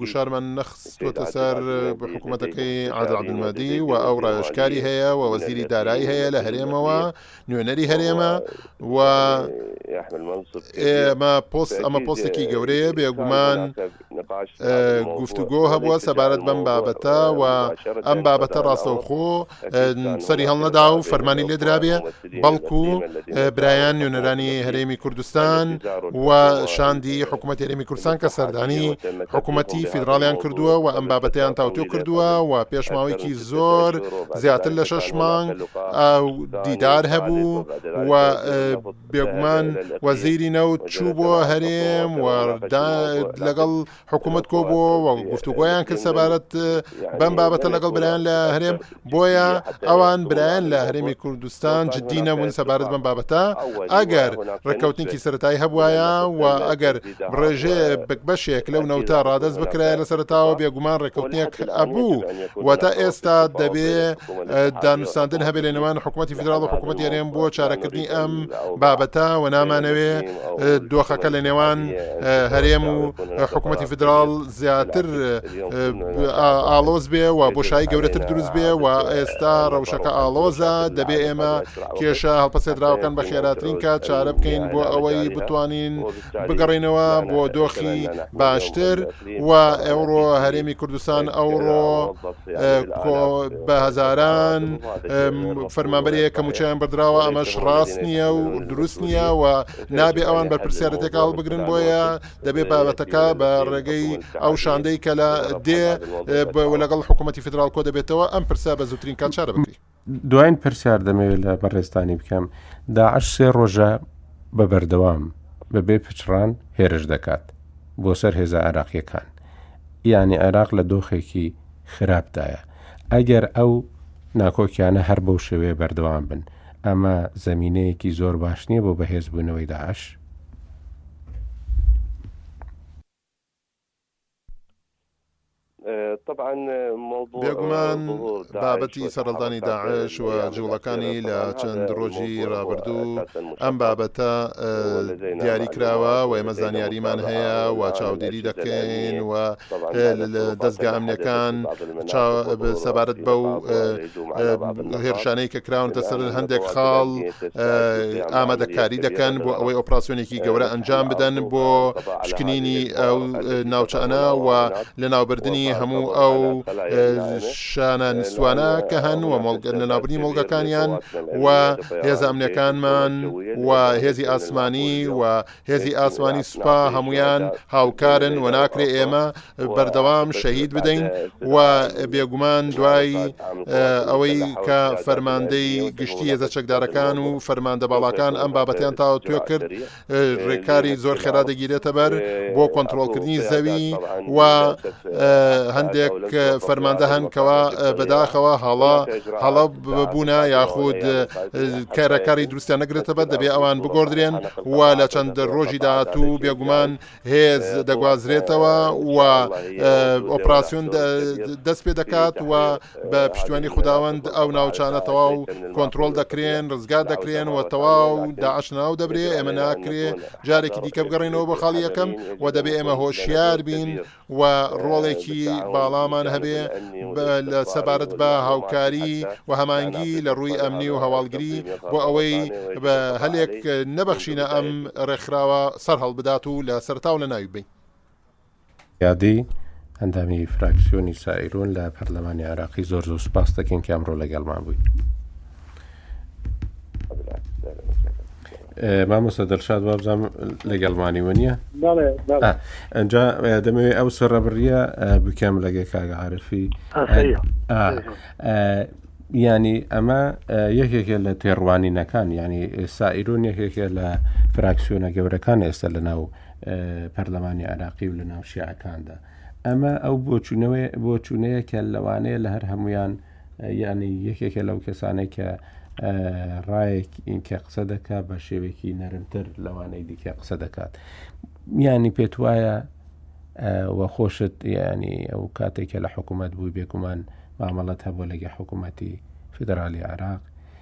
گوشارمان نەخستوەتە سەر بە حکوومەتەکەی عادل عەبدولمەهدی و ئەو ڕاوێژکاری هەیە و وەزیری دارایی هەیە لە هەرێمەوە نوێنەری هەرێمە و ئێمە پۆست ئەمە پۆستێکی گەورەیە بێگومان گفتوگۆ هەبووە سەبارەت بەم بابەتە و ئەم بابەتە ڕاستەوخۆ سەری هەڵنەدا و فەرمانی لێدرابێ بەڵکو برایان نوێنەرانی هەرێمی کوردستان و شاندی حکوومەت هەرێمی کوردستان کە سەردانی حکوومەتی فیدراڵیان کردووە و ئەم بابەتیان تاوتۆ کردووە و پێشماوەیەکی زۆر زیاتر لە شەش مانگ دیدار هەبوو و بێگومان وەزیری نەوت چوو بۆ هەرێم و لەگەڵ حکوومەت کۆ بۆ و گفتوگۆیان کرد سەبارەت بەم بابەتە لەگەڵ برایان لە هەرێم بۆیە ئەوان برایان لە هەرێمی کوردستان جددی نەبوون سەبارەت بەم بابەتە ئەگەر ڕێککەوتنێکی سەتایی هەبواە و ئەگەر ڕێژەیە بک بەشێک لەو نەوتە ڕادەست بکرایە لە سەرەتاوە بێگومان ڕێککەوتنێک ئەبوو و تا ئێستا دەبێ دانوستاندن هەبێ لە نێوان حکوومەتتی فیدراڵ و حکوومەتتی هەرێم بۆ چارەکردنی ئەم بابەتە و نامانەوێ دۆخەکە لە نێوان هەرێم و حکوومەتتی فیدراڵ زیاتر ئاڵۆز بێ و بۆشایی گەورەتر دروست بێ و ئێستا ڕەوشەکە ئاڵۆزە دەبێ ئێمە کێشە هەڵپەسێردراوەکان بە خێراترین کات چارە بکەین بۆ ئەوەی بتوانین بگەڕێینەوە بۆ دۆخی باشتر و ئەوڕۆ هەرێمی کوردستان ئەوڕۆ بە هەزاران فەرمانبەری هەیە کە موچیان بەدراوە ئەمەش ڕاست نییە و دروست نییە و نابێ ئەوان بەرپرسیارە تێکا هەڵبگرن بۆیە دەبێ بابەتەکە بە ڕێگەی ئەو شاندەی کە لە دێ لەگەڵ حکوومەتتی فدرال کۆ دەبێتەوە ئەم پرسە بە زووترین کات چارە بکەین. دوایین پرسیار دەمەوێت لە بەڕێزتانی بکەم داعش سێ ڕۆژە بە بەردەوام بەبێ پچڕان هێرش دەکات بۆ سەر هێزە عێراقیەکان یانی عێراق لە دۆخێکی خراپدایە ئەگەر ئەو ناکۆکیانە هەر بەو شێوەیە بەردەوام بن ئەمە زمینەیەکی زۆر باش نییە بۆ بەهێزبوونەوەی داعش بێگومان بابەتی سەرەڵدانی داعش و جوڵەکانی لە چەند ڕۆژی ڕابردوو ئەم بابەتە دیاری کراوە و ئێمە زانیاریمان هەیە و چاودێری دەکەین و دەستگا ئەمنەکان سەبارەت بە و هێرشانەی کە کراونتە سەر هەندێک خاڵ ئامادەکاری دەکەن بۆ ئەوەی ئۆپراسسیۆنێکی گەورە ئەنجام بدەن بۆ پشکنینی ئەو ناوچانە و لەناوبردننی هەموو ئەو شانە نسوانە کە هەن و مۆڵگەن لەناوبنی مۆڵگەکانیان و هێزامنەکانمان و هێزی ئاسمانی و هێزی ئاسمانی سوپا هەموویان هاوکارن و ناکرێ ئێمە بەردەوام شەهید بدەین و بێگومان دوای ئەوەی کە فەرماندەی گشتی هێزە چەکدارەکان و فەرماندە باڵاکان ئەم بابەتیان تاوە توێ کرد ڕێکاری زۆر خێرا دەگیرێتە بەر بۆ کۆنتترۆلکردنی زەوی و هەندێک فەرماندە هەنکەوە بەداخەوە هەڵا هەڵە ببوونە یاخود کەرەکەڕی دروستیان نەگرێتەبە دەبێ ئەوان بگۆدرێن و لە چەند ڕۆژی داهاتوو بێگومان هێز دەگوازرێتەوە و ئۆپراسسیۆن دەست پێ دەکات و بە پشتیوانی خودداوەند ئەو ناوچانە تەواو کۆنتترۆل دەکرێن ڕزگار دەکرێن و تەواو داعش ناو دەبرێ ئێمە ناکرێ جارێکی دیکە بگەڕێنەوە بە خاڵی یەکەم و دەبێ ئێمە هۆشیار بین و ڕۆڵێکی باڵامان هەبێ لە سەبارەت بە هاوکاری و هەمانگی لە ڕووی ئەمنی و هەواڵگری بۆ ئەوەی بە هەلێک نەبەخشینە ئەم ڕێکخراوە سەر هەڵبدات و لە سەرتاوە لە ناوی بەین. یادی، ئەندامی فراکسیۆنی سائیرون لە پەرلەمانی عێراقی زۆر زۆر سوپاس دەکەین کە ئەمڕۆ لەگەڵمان بوویت. مامۆستا دەرشاد وابزانام لەگەڵ مانیوە نییە ئەجا دەمەوێت ئەو سەرە بڕیە بکەم لەگە کاگەعاعرفی ینی ئەمە یەکێکە لە تێڕوانینەکان ینی سائیرون یەکێکە لە فراکسیۆنە گەورەکان ئێستا لە ناو پەرلەمانی عراقی و لە ناو شیعەکاندا ئەمە ئەو بۆچوونەوەی بۆچوونەیە کە لەوانەیە لە هەر هەمویان یانی یەکێکە لەو کەسانەی کە ڕایەک ئینکە قسە دەکات بە شێوێکی نەرمتر لەوانەی دیکە قسە دەکات یانی پێت وایە وە خۆشت ینی ئەو کاتێکە لە حکوومەت بووی بێگومان مامەڵەت هەبوو لەگە حکوومەتی فیدراالی عراق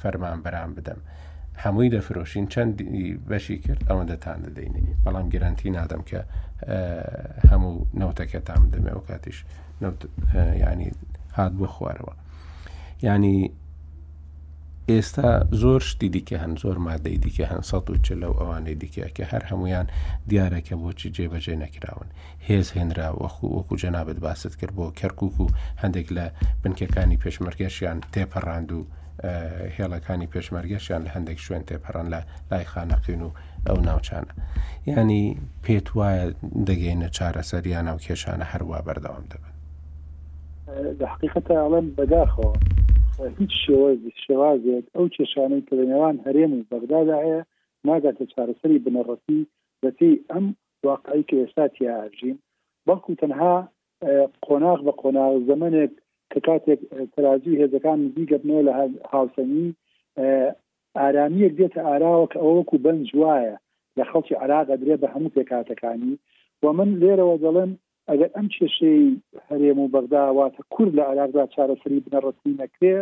فەرمانبەران بدەم هەمووی دەفرۆشین چەندی بەشی کرد ئەوەندەتان دەدەین بەڵام گەرانتی نادەم کە هەموو نەوتەکە تام دەمێ و کاتیش ینی هات بۆ خوارەوە ینی ئێستا زۆر شتی دیکە هەن زۆر مادەی دیکە هەن سە و چ لەو ئەوانەی دیکە کە هەر هەمویان دیارەکە بۆچی جێبەجێ نەکراون هێز هێنرا وەکو وەکو جەنابەت باست کرد بۆ کەرکک و هەندێک لە بنکەکانی پێشمەرگەشیان تێپەڕاند و هێڵەکانی پێشمەرگەشیان لە هەندێک شوێن تێپەڕان لە لای خانەقین و ئەو ناوچانە ینی پێت وایە دەگەینە چارەسەریان و کێشانە هەروە بەردەوام دەبن لە حقیقەتە ئەڵێن بەداخەوە هیچ شێوەز شێوازێک ئەو کێشانەی کە لە نێوان هەرێم و بەغدادا هەیە ناگاتە چارەسەری بنەڕەتی بەپی ئەم واقعی کە ئێستا تیا ئەژین بەڵکو تەنها قۆناغ بە قۆناغ زەمنێک کە کاتێک تەازوی هێزەکان نزی گەبنەوە لە هاوسەنگی ئارامیەک دێتە ئاراوە کە ئەوەکو بەنج وایە لە خەڵکی عراق ئەدرێ بە هەموو پێکاتەکانی و من لێرەوە دەڵێم ئەگەر ئەم کێشەی هەرێم و بەغدا واتە کورد لە عێراقدا چارەسەری بنەڕەتی نەکرێ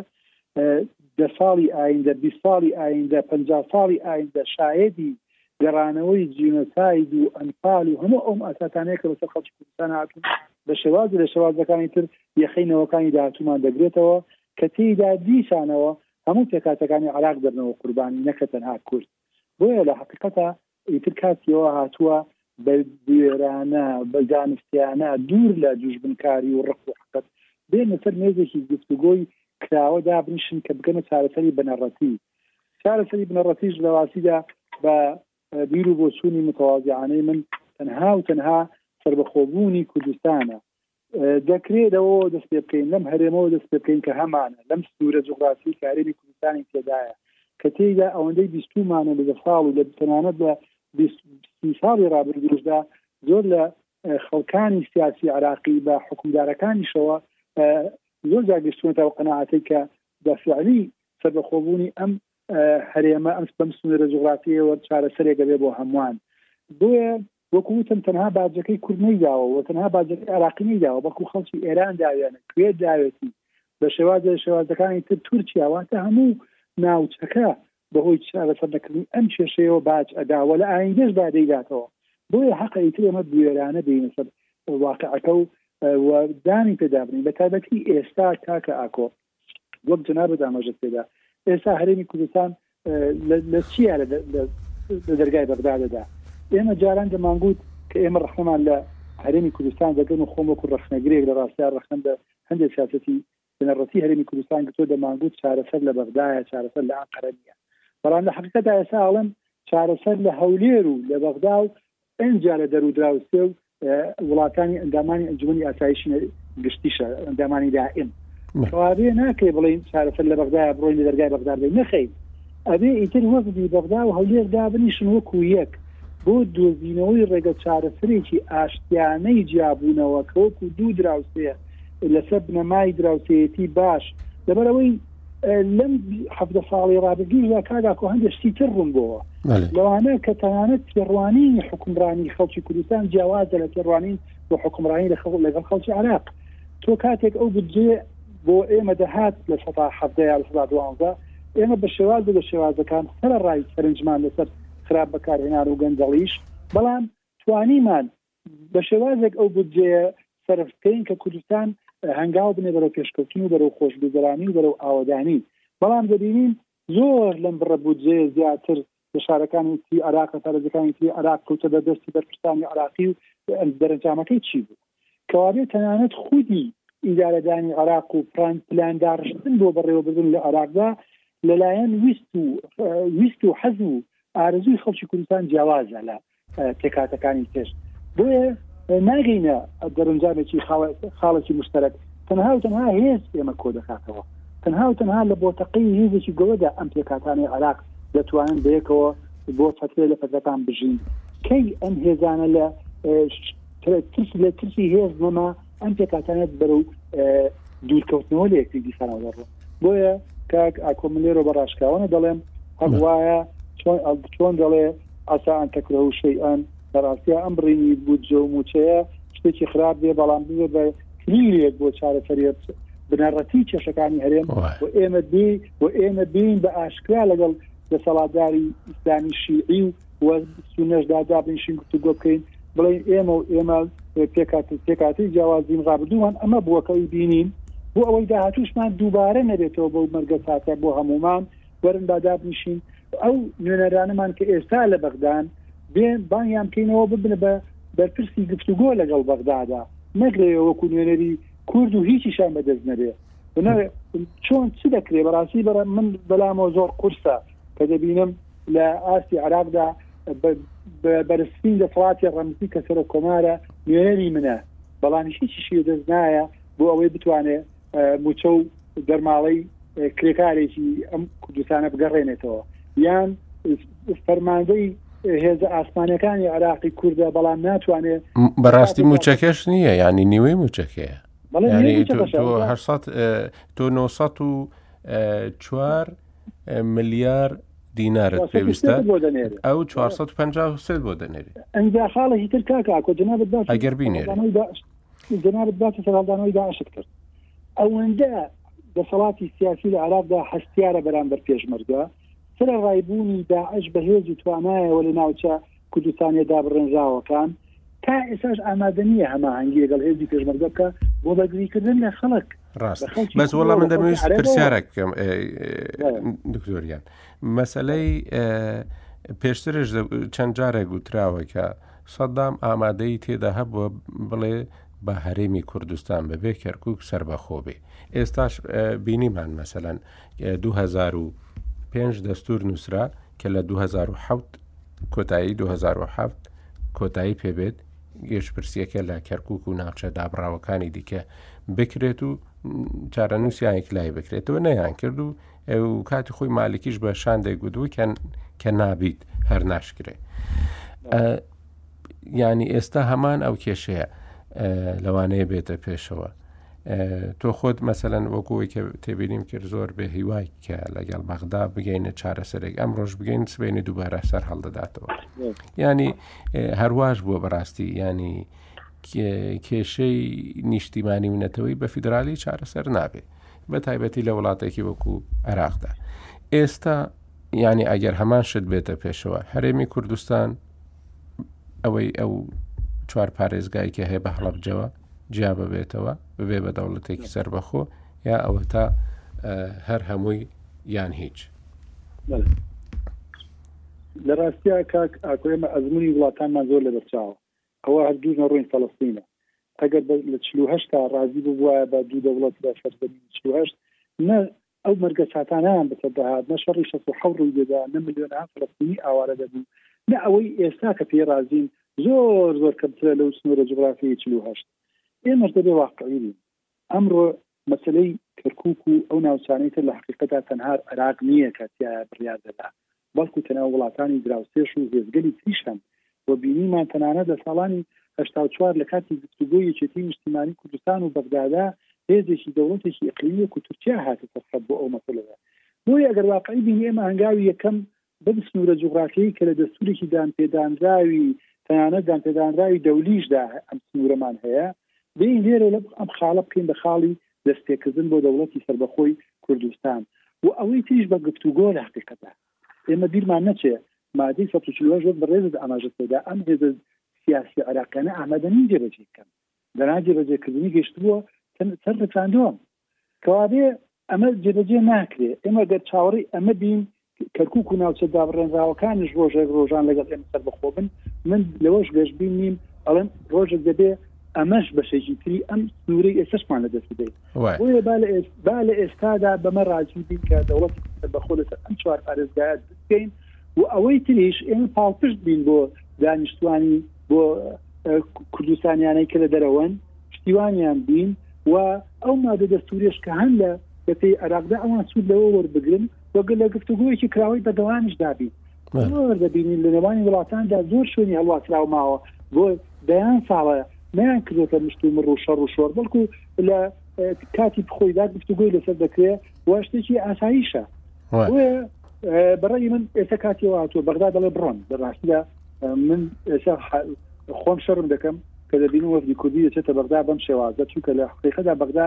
دە ساڵی ئایندە بی ساڵی ئایندە پ ساڵی ئایندە شایدی گەڕانەوەی جینۆساید و ئەنفال و هەموو ئەوم ئاساتانەیە کە بەسەر خەڵکی کوردستان هاتون بە شێواز لە شێوازەکانی تر یەخەی نەوەکانی داهاتومان دەگرێتەوە کە تێیدا دیسانەوە هەموو پێکاتەکانی عراق دەبنەوە قوربانی نەکە تەنها کورد بۆیە لە حقیقەتە ئیتر کاتی ئەوە هاتووە بە بوێرانە، بە زانستیانە، دوور لە دوژمنکاری و ڕق و حقد، بێنە سەر مێزێکی گفتوگۆی کراوە دابنیشن کە بگەنە چارەسەری بنەڕەتی. چارەسەری بنەڕەتیش لە ڕاستیدا بە بیر و بۆچوونی متەوازیعانەی من تەنها و تەنها سەربەخۆبوونی کوردستانە دەکرێت لەوەوە دەست پێ بکەین لەم هەرێمەوە دەست پێ بکەین کە هەمانە لەم سنوورە جوغرافی کارێبی کوردستانی تێدایە کە تێیدا ئەوەندەی بیستومانە لە دە ساڵ و لە تەنانەت لە ساڵی رابرگوشدا زۆر لە خەڵکانی سیاسی عراقی بە حکومدارەکانیشەوە زۆر جاگەشتونەتە و قەنەعاتی کە بەفعلی سەربەخۆبوونی ئەم هەرێمە ئەم بەم سنوورە جوغرافیەوە چارەسەرێکە بێ بۆ هەمووان بۆیە وەکو وتم تەنها باجەکەی کورد نەیداوە و تەنها باجەکەی عێراقی نەیداوە بەڵکو خەڵکی ئێران داویانە کوێت داوێتی بە شێوازە لە شێوازەکانی تر تورکیا واتە هەموو ناوچەکە بەهۆی چارەسەر نەکردنی ئەم کێشەیەوە باج ئەدا و لە ئایندەش با دەیداتەوە بۆیە حەقە ئیتر ئێمە بوێرانە بینە سەر واقعەکە و و دانی پێدا بنین بە تایبەتی ئێستا کاکە ئاکۆ وەک جەنابت ئاماژەت پێدا ئێستا هەرێمی کوردستان لە چیە لە دەرگای بەغدادەدا ئێمە جاران دەمانگووت کە ئێمە ڕخنەمان لە هەرێمی کوردستان دەگەن و خۆم وەکو ڕخنەگرێک لە ڕاستیا ڕخنم لە هەندێک سیاستی بنەڕەتی هەرێمی کوردستان گتۆ دەمانگووت چارەسەر لە بەغدایە چارەسەر لە ئەنقەرە نیە بەڵام لە حقیقەت ئێستا ئاڵم چارەسەر لە هەولێر و لە بەغدا و ئینجا لە دەرودراوسێ و وڵاتانی ئەندامانی ئەنجومەنی ئاسایشی گشتیشە ئەندامانی دائم کەوابێ ناکەی بڵین چارەسەر لە بەغدایە بڕۆین لە دەرگای بەغدا بڵین نەخەین ئەبێ ئیتر وەفدی بەغدا و هەولێر دابنیشن وەکو یەک بۆ دۆزینەوەی ڕێگە چارەسەرێکی ئاشتیانەی جیابوونەوە کە وەکو دوو دراوسێ لەسەر بنەمای دراوسێتی باش لەبەرەوەی لەم حەفتە ساڵی ڕابردووشدا کاگاکۆ هەندێک شتی تر ڕوون بۆوە لەوانە کە تەنانەت تێڕوانینی حکومڕانی خەڵکی کوردستان جیاوازە لە تێڕوانین بۆ حکومڕانی لە خەڵ لەگەڵ خەڵکی عراق تۆ کاتێک ئەو بجێ بۆ ئێمە دەهات لە سەدا حەفتە یا لە سەدا دوانزە ئێمە بە شێواز بە شێوازەکان سەر ڕای سەرنجمان لەسەر خراپ بەکارهێنان و گەندەڵیش بەڵام توانیمان بە شێوازێک ئەو بودجەیە سەرف بکەین کە کوردستان هەنگاو بنێ بەرەو پێشکەوتن و بەرەو خۆشگوزەرانی و بەرەو ئاوەدانی بەڵام دەبینین زۆر لەم بڕە بودجەیە زیاتر لە شارەکانی تری عراق لە پارێزەکانی تری عراق کەوتە بەردەستی بەرپرسانی عراقی و دەرەنجامەکەی چی بوو کەوابێت تەنانەت خودی ئیدارەدانی عراق و پران پلان داڕشتن بۆ بەڕێوەبردن لە عراقدا لەلایەن ویست و ویست و حەز و ئارزوی خەڵکی کوردستان جیاوازە لە پێکاتەکانی پێش بۆیە ناگەینە دەرنجامێکی خاڵێکی مشتەرەک تەنها و تەنها هێز ئێمە کۆ دەکاتەوە تەنها و تەنها لە بۆتەقەی هێزێکی گەوەدا ئەم پێکاتانی عراق دەتوانن بەیەکەوە بۆ فەتێ لە پەتەکان بژین کەی ئەم هێزانە لە ترس لە ترسی هێز نەما ئەم پێکاتانەت بەرەو دوورکەوتنەوە لە یەکتی دیسانەوە دەڕوە بۆیە کاک ئاکۆملێرۆ بە ڕاشکاوانە دەڵێم هەم وایە چۆن چۆن دەڵێ ئاسا ئەن تەکرە و شەیئان بەڕاستیا ئەم بڕینی بودجە و موچەیە شتێکی خراپ بێ بەڵام بێ بە کلیلێک بۆ چارەسەریت بنەڕەتی کێشەکانی هەرێم و ئێمە بێ و ئێمە بین بە ئاشکرا لەگەڵ دەسەڵاتداری ئیسلامی شیعی و و سونەش دا دابنیشین گفتوگۆ بکەین بڵێن ئێمە و ئێمە پێکات پێکاتی جیاوازین ڕابردووان ئەمە بووە کەی بینین بۆ ئەوەی داهاتوشمان دووبارە نەبێتەوە بەو مەرگە ساتە بۆ هەمومان وەرن باداب نشین ئەو نوێنەرانەمان کە ئێستا لە بەغدان بێن بانیان بکەینەوە ببنە بە بەرپرسی گفتوگۆ لەگەڵ بەغدادا نەگرەوە وەکو نوێنەری کورد و هیچیشان بەدەست نەبێ چۆن چ دەکرێ بەڕاستی بەرە من بەلامەوە زۆر قورسە کە دەبینم لە ئاستی عراقدا بەرزترین دەسەڵاتی ڕەمزی کە سەرۆک کۆمارە نوێنەری منە بەڵام هیچی شوێ دەست نایە بۆ ئەوەی بتوانێت موچە و دەرماڵەی کرێکارێکی ئەم کوردستانە بگەڕێنێتەوە یان فەرماندەی هێزە ئاسمانەکانی عراقی کوردە بەڵام ناتوانێت بەڕاستی موچەکەش نییە ینی نیوەی موچەکەیە تۆ 900 و چوار ملیار دینارت پێویستە ئەو 450 بۆ دەنێری ئەجا خاڵێکی تر کاکە جنابەت باش ئەگەر بینێری جنابەت باش سەردانەوەی داعشت کرد ئەوەندە دەسەڵاتی سیاسی لە عراقدا هەستیارە بەرامبەر پێشمەرگە سرە ڕایبوونی داعش بەهێز و توانایەوە لە ناوچە کوردستانیە دابڕێنراوەکان تا ئێستاش ئامادە نیە هەماهەنگی لەگەڵ هێزی پێشمەرگە بکە بۆ بەرگریکردن لە خەڵک ڕاست بەس وەڵام من دەمەویست پرسیارێک بکەم دکتۆریان مەسلەی پێشترش چەند جارێک گوتراوەکە سەدام ئامادەی تێدا هەبووە بڵێ بە هەرێمی کوردستان بەبێ کەرکک سربەخۆ بێ ئێستاش بینیمان مەسەەن دوو هەزار و پێنج دەستور نووسرا کە لە دوو هەزار و حەوت کۆتایی دوو هەزار و حەفت کۆتایی پێبێت گێشپرسیەکە لە کەرکک و ناوچە دابڕاوەکانی دیکە بکرێت و چارەنووسیانێک لای بکرێتەوە نەیان کرد و کاتی خۆی مالکیش بە شاندێک گوتوو کە نابیت هەر ناشکرێت. یانی ئێستا هەمان ئەو کێشەیە لەوانەیە بێتە پێشەوە تۆ خۆت مەسەەن وەکوی کە تێبینیم کرد زۆر بێ هیوای کە لەگەڵ بەغدا بگەینە چارەسەرێک ئەم ڕۆژ بگەین سبێنێ دووبارە سەر هەڵدەداتەوە ینی هەرواش بووە بەڕاستی ینی کێشەی نیشتیمانی و نەتەوەی بە فیدرالی چارەسەر نابێت بە تایبەتی لە وڵاتێکی وەکو عێراقدا ئێستا ینی ئەگەر هەمان شت بێتە پێشەوە هەرێمی کوردستان ئەوەی ئەو چوار پارێزگای کە هەیە بە هەڵەبجەوە جیا ببێتەوە ببێ بە دەوڵەتێکی سربەخۆ یا ئەوە تا هەر هەمووی یان هیچ لە ڕاستیا کاک ئاکۆێمە ئەزمموی وڵاتانمان زۆر لە بەرچاوە ئەوە هەردوو نەڕووین فەڵستینە ئەگەر لە چهشتا ڕازی ببووە بە دوو دەوڵەت لە سەرزەمین چهشت نە ئەو مەرگە چاتانەیان بەسەر دەهات، نە شەڕی شەست و حەوت ڕووی دەدا، نە ملیۆنەها فەلەستینی ئاوارە دەبوون، نە ئەوەی ئێستا کە پێی ڕازین زۆر زۆر کەمترە لەو سنوورە جوغرافییەی چل و هەشت. ئێمەش دەبێ واقعی بین. ئەمڕۆ مەسەلەی کەرکووک و ئەو ناوچانەی تر لە هەقیقەتدا تەنها عێراق نییە کە تیایا بڕیار دەدا، بەڵکو تەنیا وڵاتانی دراوسێش و هێزگەلی تریش هەن و بینیمان تەنانەت لە ساڵانی هەشتا و چوار لە کاتی گفتوگۆی یەکێتیی نیشتیمانیی کوردستان و بەغدادا هێزێکی دەوڵەتێکی ئیقلیمی وەکو تورکیا هاتە سەر خەت بۆ ئەو مەسەلەیە بۆیە ئەگەر واقعی بین ئێمە هەنگاوی یەکەم بەم سنوورە جوغرافیەی کە لە دەستورێکی دانپێدانراوی تەنانەت دانپێدانراوی دەولیشدا ئەم سنوورەمان هەیە بین لێرە لە ئەم خاڵە بکەین بە خاڵی دەستپێکردن بۆ دەوڵەتی سەربەخۆی کوردستان و ئەوەی تریش بە گفتوگۆ لە هەقیقەتە ئێمە بیرمان نەچێ مادەی سەد و چل و هەشت وەک بەڕێزت ئاماژەت پێدا ئەم هێزە سیاسی عێراقیانە ئامادە نین جێبەجێی بکەن دەنا جێبەجێکردنی گەشتبووە سەر ڕفراندۆم کەوابێ ئەمە جێبەجێ ناکرێ ئێمە گەر چاوەڕی ئەمە بین کەرکوک و ناوچە دابڕێنراوەکانیش ڕۆژێک ڕۆژان لەگەڵ ئێمە سەربەخۆ بن، من لەوەش گەشبین نیم، ئەڵێم ڕۆژێک دەبێ ئەمەش بەشێکی تری ئەم سنوورەی ئێستەشمان لە دەست بدەین. وایە. بۆیە با لە ئێس- با لە ئێستادا بەمە ڕازی بین کە دەوڵەتێکی سەربەخۆ لەسەر ئەم چوار پارێزگایە دروست بکەین و ئەوەی تریش ئێمە پاڵپشت بین بۆ دانیشتوانی بۆ اه، کوردستانیانەی کە لە دەرەوەن پشتیوانیان بین و ئەو مادە دەستووریەش کە هەن لە بەپێی عێراقدا ئەوان سوود لەوە وەربگرن وەگە لە گفتوگویەکی کراوەی بەدەوامیش دابیت زۆر دەبینین لە نێوانی وڵاتاندا زۆر شوێنی هەڵواسراو ماوە بۆ دەیان ساڵە نیان کردێتە مشت و مڕ و شەڕ و شۆر بەڵکو لە کاتی بخۆیدا گفتوگوی لەسەر دەکرێت وەشتێکی ئاساییشە بەڕی من ئێستا کاتی هاتووە بەغدا دەڵێ بڕۆن بەڕاستدا من ئێستا خۆم شەرم دەکەم کە دەبین وەفدی کوردی دەچێتە بەغدا بەم شێوازە چونکە لە حقیقەدا بەغدا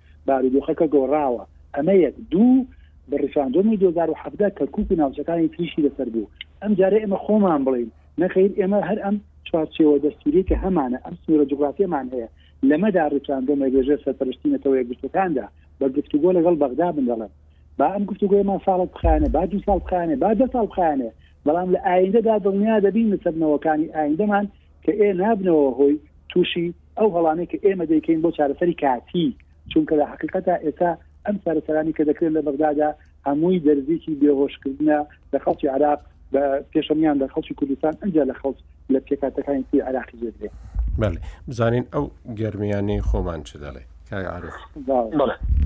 بارودۆخەکە گۆڕاوە، ئەمە یەک، دوو، بە ڕیفراندۆمی دوو هەزار و حەڤدە کەرکووک و ناوچەکانی تریشی لەسەر بوو، ئەمجارە ئێمە خۆمان بڵێین نەخەیر ئێمە هەر ئەم چوارچێوە دەستووریەی کە هەمانە، ئەم سنوورە جوغرافیەمان هەیە، لەمەدا ڕیفراندۆمە لەژێر سەرپەرشتی نەتەوە یەکگرتووەکاندا بە گفتوگۆ لەگەڵ بەغدا بن دەڵێم با ئەم گفتوگۆیەمان ساڵێک بخایەنێ، با دوو ساڵ بخایەنێ، با دە ساڵ بخایەنێ، بەڵام لە ئایندەدا دڵنیا دەبین لەسەر نەوەکانی ئایندەمان کە ئێ نابنەوە هۆی تووشی ئەو هەڵانەی کە ئێمە دەیکەین بۆ چارەسەری کاتی، چونکە لە حەقیقەتا ئێستا ئەم چارەسەرانەی کە دەکرێت لە بەغدادا هەمووی دەرزیکی بێهۆشکردنە لە خەڵکی عێراق بە پێشەنیان لە خەڵکی کوردستان ئەنجا لە خەڵک لە پێکاتەکانی تری عێراقی جێدرێت. بەڵێ بزانین ئەو گەرمیانەی خۆمان چ دەڵێ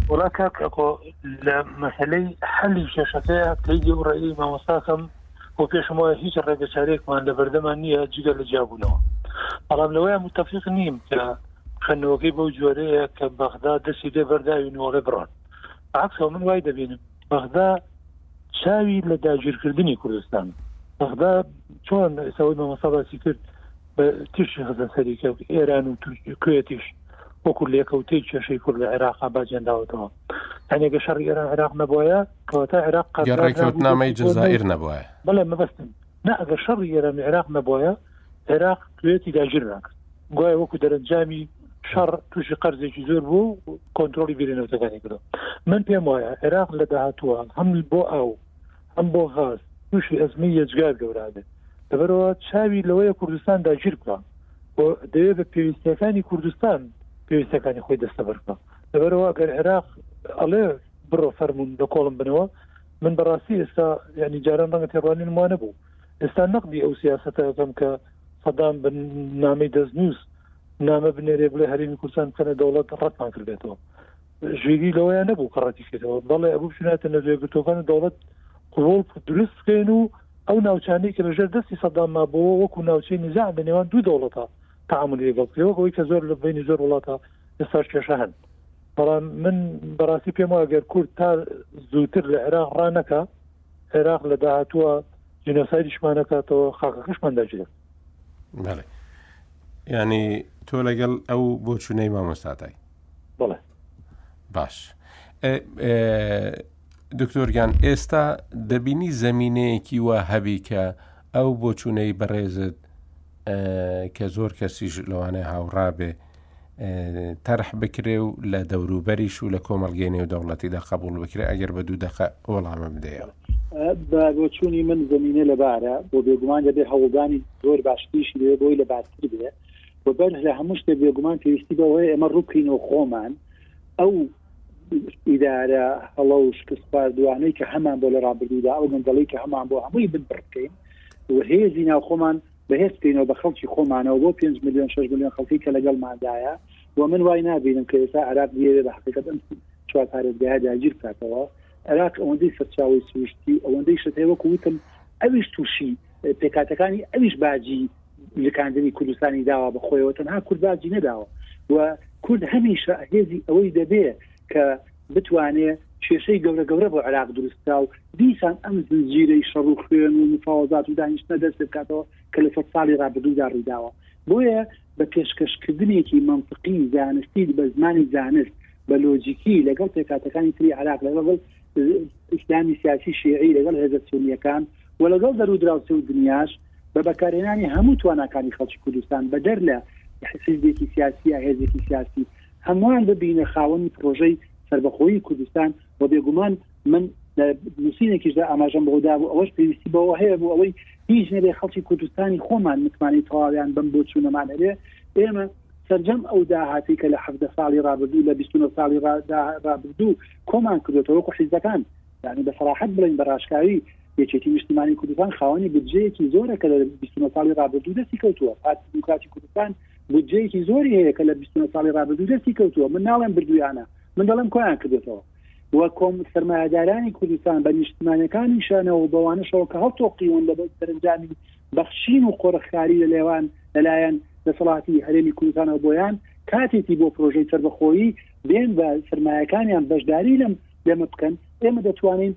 وڵا کاکۆ لە مەسلەی حەلی کێشەکەی تێگە و ڕێی مامۆستاکەم و پێشم وایە هیچ ڕێگەچارێکمان لە بەردەمان نییە جگە لە جیابوونەوە بەڵام لەوەیان متتەفق نیم کە خوێندنەوەکەی بەو جۆرەیە کە بەغدا دەستی دێ بەرداوی نۆڵێ بڕۆن عکسەوە من وای دەبینم بەغدا چاوی لە داگیرکردنی کوردستان بەغدا چۆن ئێسەوەی مەمەسا باسی کرد بە تیشی خزن سەریکە ئێران و تورکی کوێتیش وەکو لێکەوتەی کێشەی کورد لە عێراق باجێنداوەتەوە هەنێکە شەڕی ئێران عێراق نەبووە کەواتە عێراق قەرزار گەر نابوو ڕێککەوتنامەی بۆ جەزائیر نەوت. نەبوایە. بەڵێ مەبەستم نا ئەگەر شەڕی ئێران و عێراق نەبوایە عێراق کوێتی داگیر ناکرد گوایە وەکو دەرەنجامی شەڕ تووشی قەرزێکی زۆر بوو و کۆنترۆڵی بیری نەوتەکانی کرد من پێم وایە عێراق لە داهاتووە هەم بۆ ئاو هەم بۆ غاز تووشی ئەزمەی یەجگار گەورا بێت لەبەرەوە چاوی لەوەیە کوردستان داگیر بکە و دەوێت بە پێویستیەکانی کوردستان پێویستەکانی خۆی دەستەبەر بکە لەبەرەوە گەر عێراق ئەڵێ بڕۆ فەرموون لە کۆڵم بنەوە من بەڕاستی ئێستا یانی جاران ڕەنگە تێڕوانینم وا نەبوو ئێستا نەقدی ئەو سیاسەتە ئەکەم کە سەدام بە نامەی دەستنووس نامە بنێرێ بڵێ هەرێمی کوردستان بکەنە دەوڵەت ڕەتمان کردێتەوە ژیری لەوەیان نەبوو کە ڕەتی کردەوە بەڵێ ئەبوو بچوناتە نەزوێگرتوەکان و دەوڵەت قوڵ دروست بکەین و ئەو ناوچانەی کە لەژێر دەستی سەدام مابەوە وەکو ناوچەی نزاع لە نێوان دوو دەوڵەتە تعامل لەگەڵ پێوەەوەی کە زۆر لە بینی زۆر وڵاتە ئێستاش کێشە هەن بەڵام من بەڕاستی پێم وە گەر کورد تا زووتر لە عێراق ڕانەکە عێراق لە داهاتووە جینۆسایدیشمانەکاتەوە خاکەکەشمان دەژێت ینی تۆ لەگەڵ ئەو بۆ چونەی مامۆستاتای بڵێ باش دکتۆر گیان ئێستا دەبینی زەمینەیەکی وا هەبی کە ئەو بۆچوونەی بەڕێزت کە زۆر کەسیش لەوانەیە هاوڕابێ تەرح بکرێ و لە دەوروبەریش و لە کۆمەلگەی نێو دەوڵەتیدا قبول بکرێ ئەگەر بە دوو دەقە وەڵامە بدەیەوە بە بۆچوونی من زمینە لەبارە بۆ بێگومان دەبێ هەوڵدانی زۆر باشتریشی لێ بۆی لە باشتر بێ بەر لە هەموو شتێک بێگومان پێویستی بەوەی ئەمە ڕووکەین و خۆمان ئەو ئیدارە هەڵە و شکست خواردوانەی کە هەمان بۆ لە ڕابردوودا ئەو گەندەڵی کە هەمان بۆ هەمووی بن بڕکەین و هێزی ناو خۆمان بەهێز بکەینەوە بە خەڵکی خۆمانەوە بۆ 5 میلیۆن 6 میلیۆن خەڵکی کە لەگەڵ مادایە و من وای نبینم کە ئێستا عراق دیێ بە حقیقت ئەم چوار پارێزگایە داگیر بکاتەوە عراق ئەوەندەی سەرچاوی سروشتی ئەوەندەی شتەیە وەکو وتم ئەویش تووشی پێکاتەکانی ئەویش باجی لکاندنی کوردستانی داوا بە خۆیەوە تەنها کورد باجی نەداوە و کورد هەمیشە هێزی ئەوەی دەبێ کە بتوانێ کێشەی گەورە گەورە بۆ عراق دروستکا و دیسان ئەم زنجیرەی شەڕ و خوێن و مفاوەزات و دانیشتە دەست بکاتەوە کە لە سەد ساڵی ڕابردوودا ڕوویداوە بۆیە بە پێشکەشکردنێکی منطقی زانستی بە زمانی زانست بە لۆجیکی لەگەڵ پێکاتەکانی تری عراق لەگەڵ ئیسلامی سیاسی شێعی لەگەڵ هێزە سونیەکان و و لەگەڵ دەرو دراوسێ و دنیاش بە بەکارهێنانی هەموو تواناکانی خەڵکی کوردستان بەدەر لە حیزبێکی سیاسی یا هێزێکی سیاسی هەمووان ببینە خاوەنی پرۆژەی سربەخۆیی کوردستان و بێگومان من لە نووسینێکیشدا ئاماژەم بەوەدا بوو ئەوەش پێویستی بەوە هەیە بۆ ئەوەی هیچ نەبێ خەڵکی کوردستانی خۆمان متمانەی تەواویان بەم بۆ چوونەمان هەبێ ئێمە سەرجەم ئەو داهاتی کە لە حەفدە ساڵی ڕابردوو لە بیست ساڵی ڕابردوو کۆمان کردێتەوەکو حیزەکان یانی بە سەراحەت بڵێین بە ڕاشکاوی یەکێتی نیشتیمانی کوردستان خاوەنی بودجەیەکی زۆرە کە لە بیستنە ساڵی ڕابردوو دەستی کەوتووە پارتی دیموکراتی کوردستان بودجەیەکی زۆری هەیە کە لە بیستنە ساڵی ڕابردوو دەستی کەوتووە من ناڵێم بردویانە من دەڵێم کۆیان کردێتەوە و کۆم سرمایهدارانی کوردستان بە نیشتمانەکانی شانەوە بەوانەشەوە کە هەڵتۆقیون لە سەرنجامی بەخشین و قۆرخکاری لە لێوان لەلایەن دەسەڵاتی هەرێمی کوردستانەوە بۆیان کاتێکی بۆ پرۆژەی سەربەخۆیی بێن و سەرمایەکانیان بەشداری لەم لەمە بکەن ئێمە دەتوانین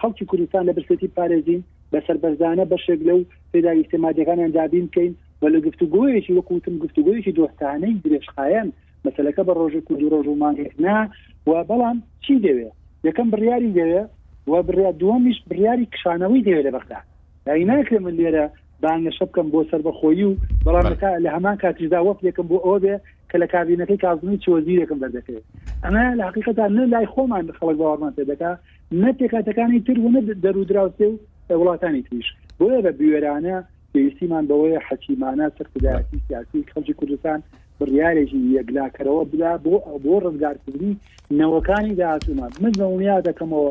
خەڵکی کوردستان لە برسێتی پارێزین بە سەربەرزانە بەشێک لەو پێداویستە مادەکانیان دابین بکەین و لە گفتوگۆیەکی وەکوتم گفتوگۆیەکی دۆستانەی درێژخایەن مەسلەکە بە ڕۆژێک و دوو ڕۆژ و مانگێک نا و بەڵام چی دەوێ یەکەم بڕیاری دەوێ و بڕیا دووەمیش بڕیاری کشانەوەی دەوێت لە بەغدا دای ناکرێ من لێرە بانگەشە بکەم بۆ سەربەخۆیی و بەڵام لە هەمان کاتیشدا وەفدێکم بۆ ئەوە بێ کە لە کابینەکەی کازمی چ وەزیرێکم دەردەکەوێت ئەمە لە حقیقەتدا نە لای خۆمان خەڵک باوەڕمان پێ دەکا نە پێکاتەکانی تر و نە دەرودراوسێ و وڵاتانی تریش بۆیە بە بوێرانە پێویستیمان بەوەیە حەکیمانە سەرکردایەتی سیاسی خەڵکی کوردستان بڕیارێکی یەکلاکەرەوە بدا بۆ بۆ ڕزگارکردنی نەوەکانی داهاتومان من دڵنیا دەکەمەوە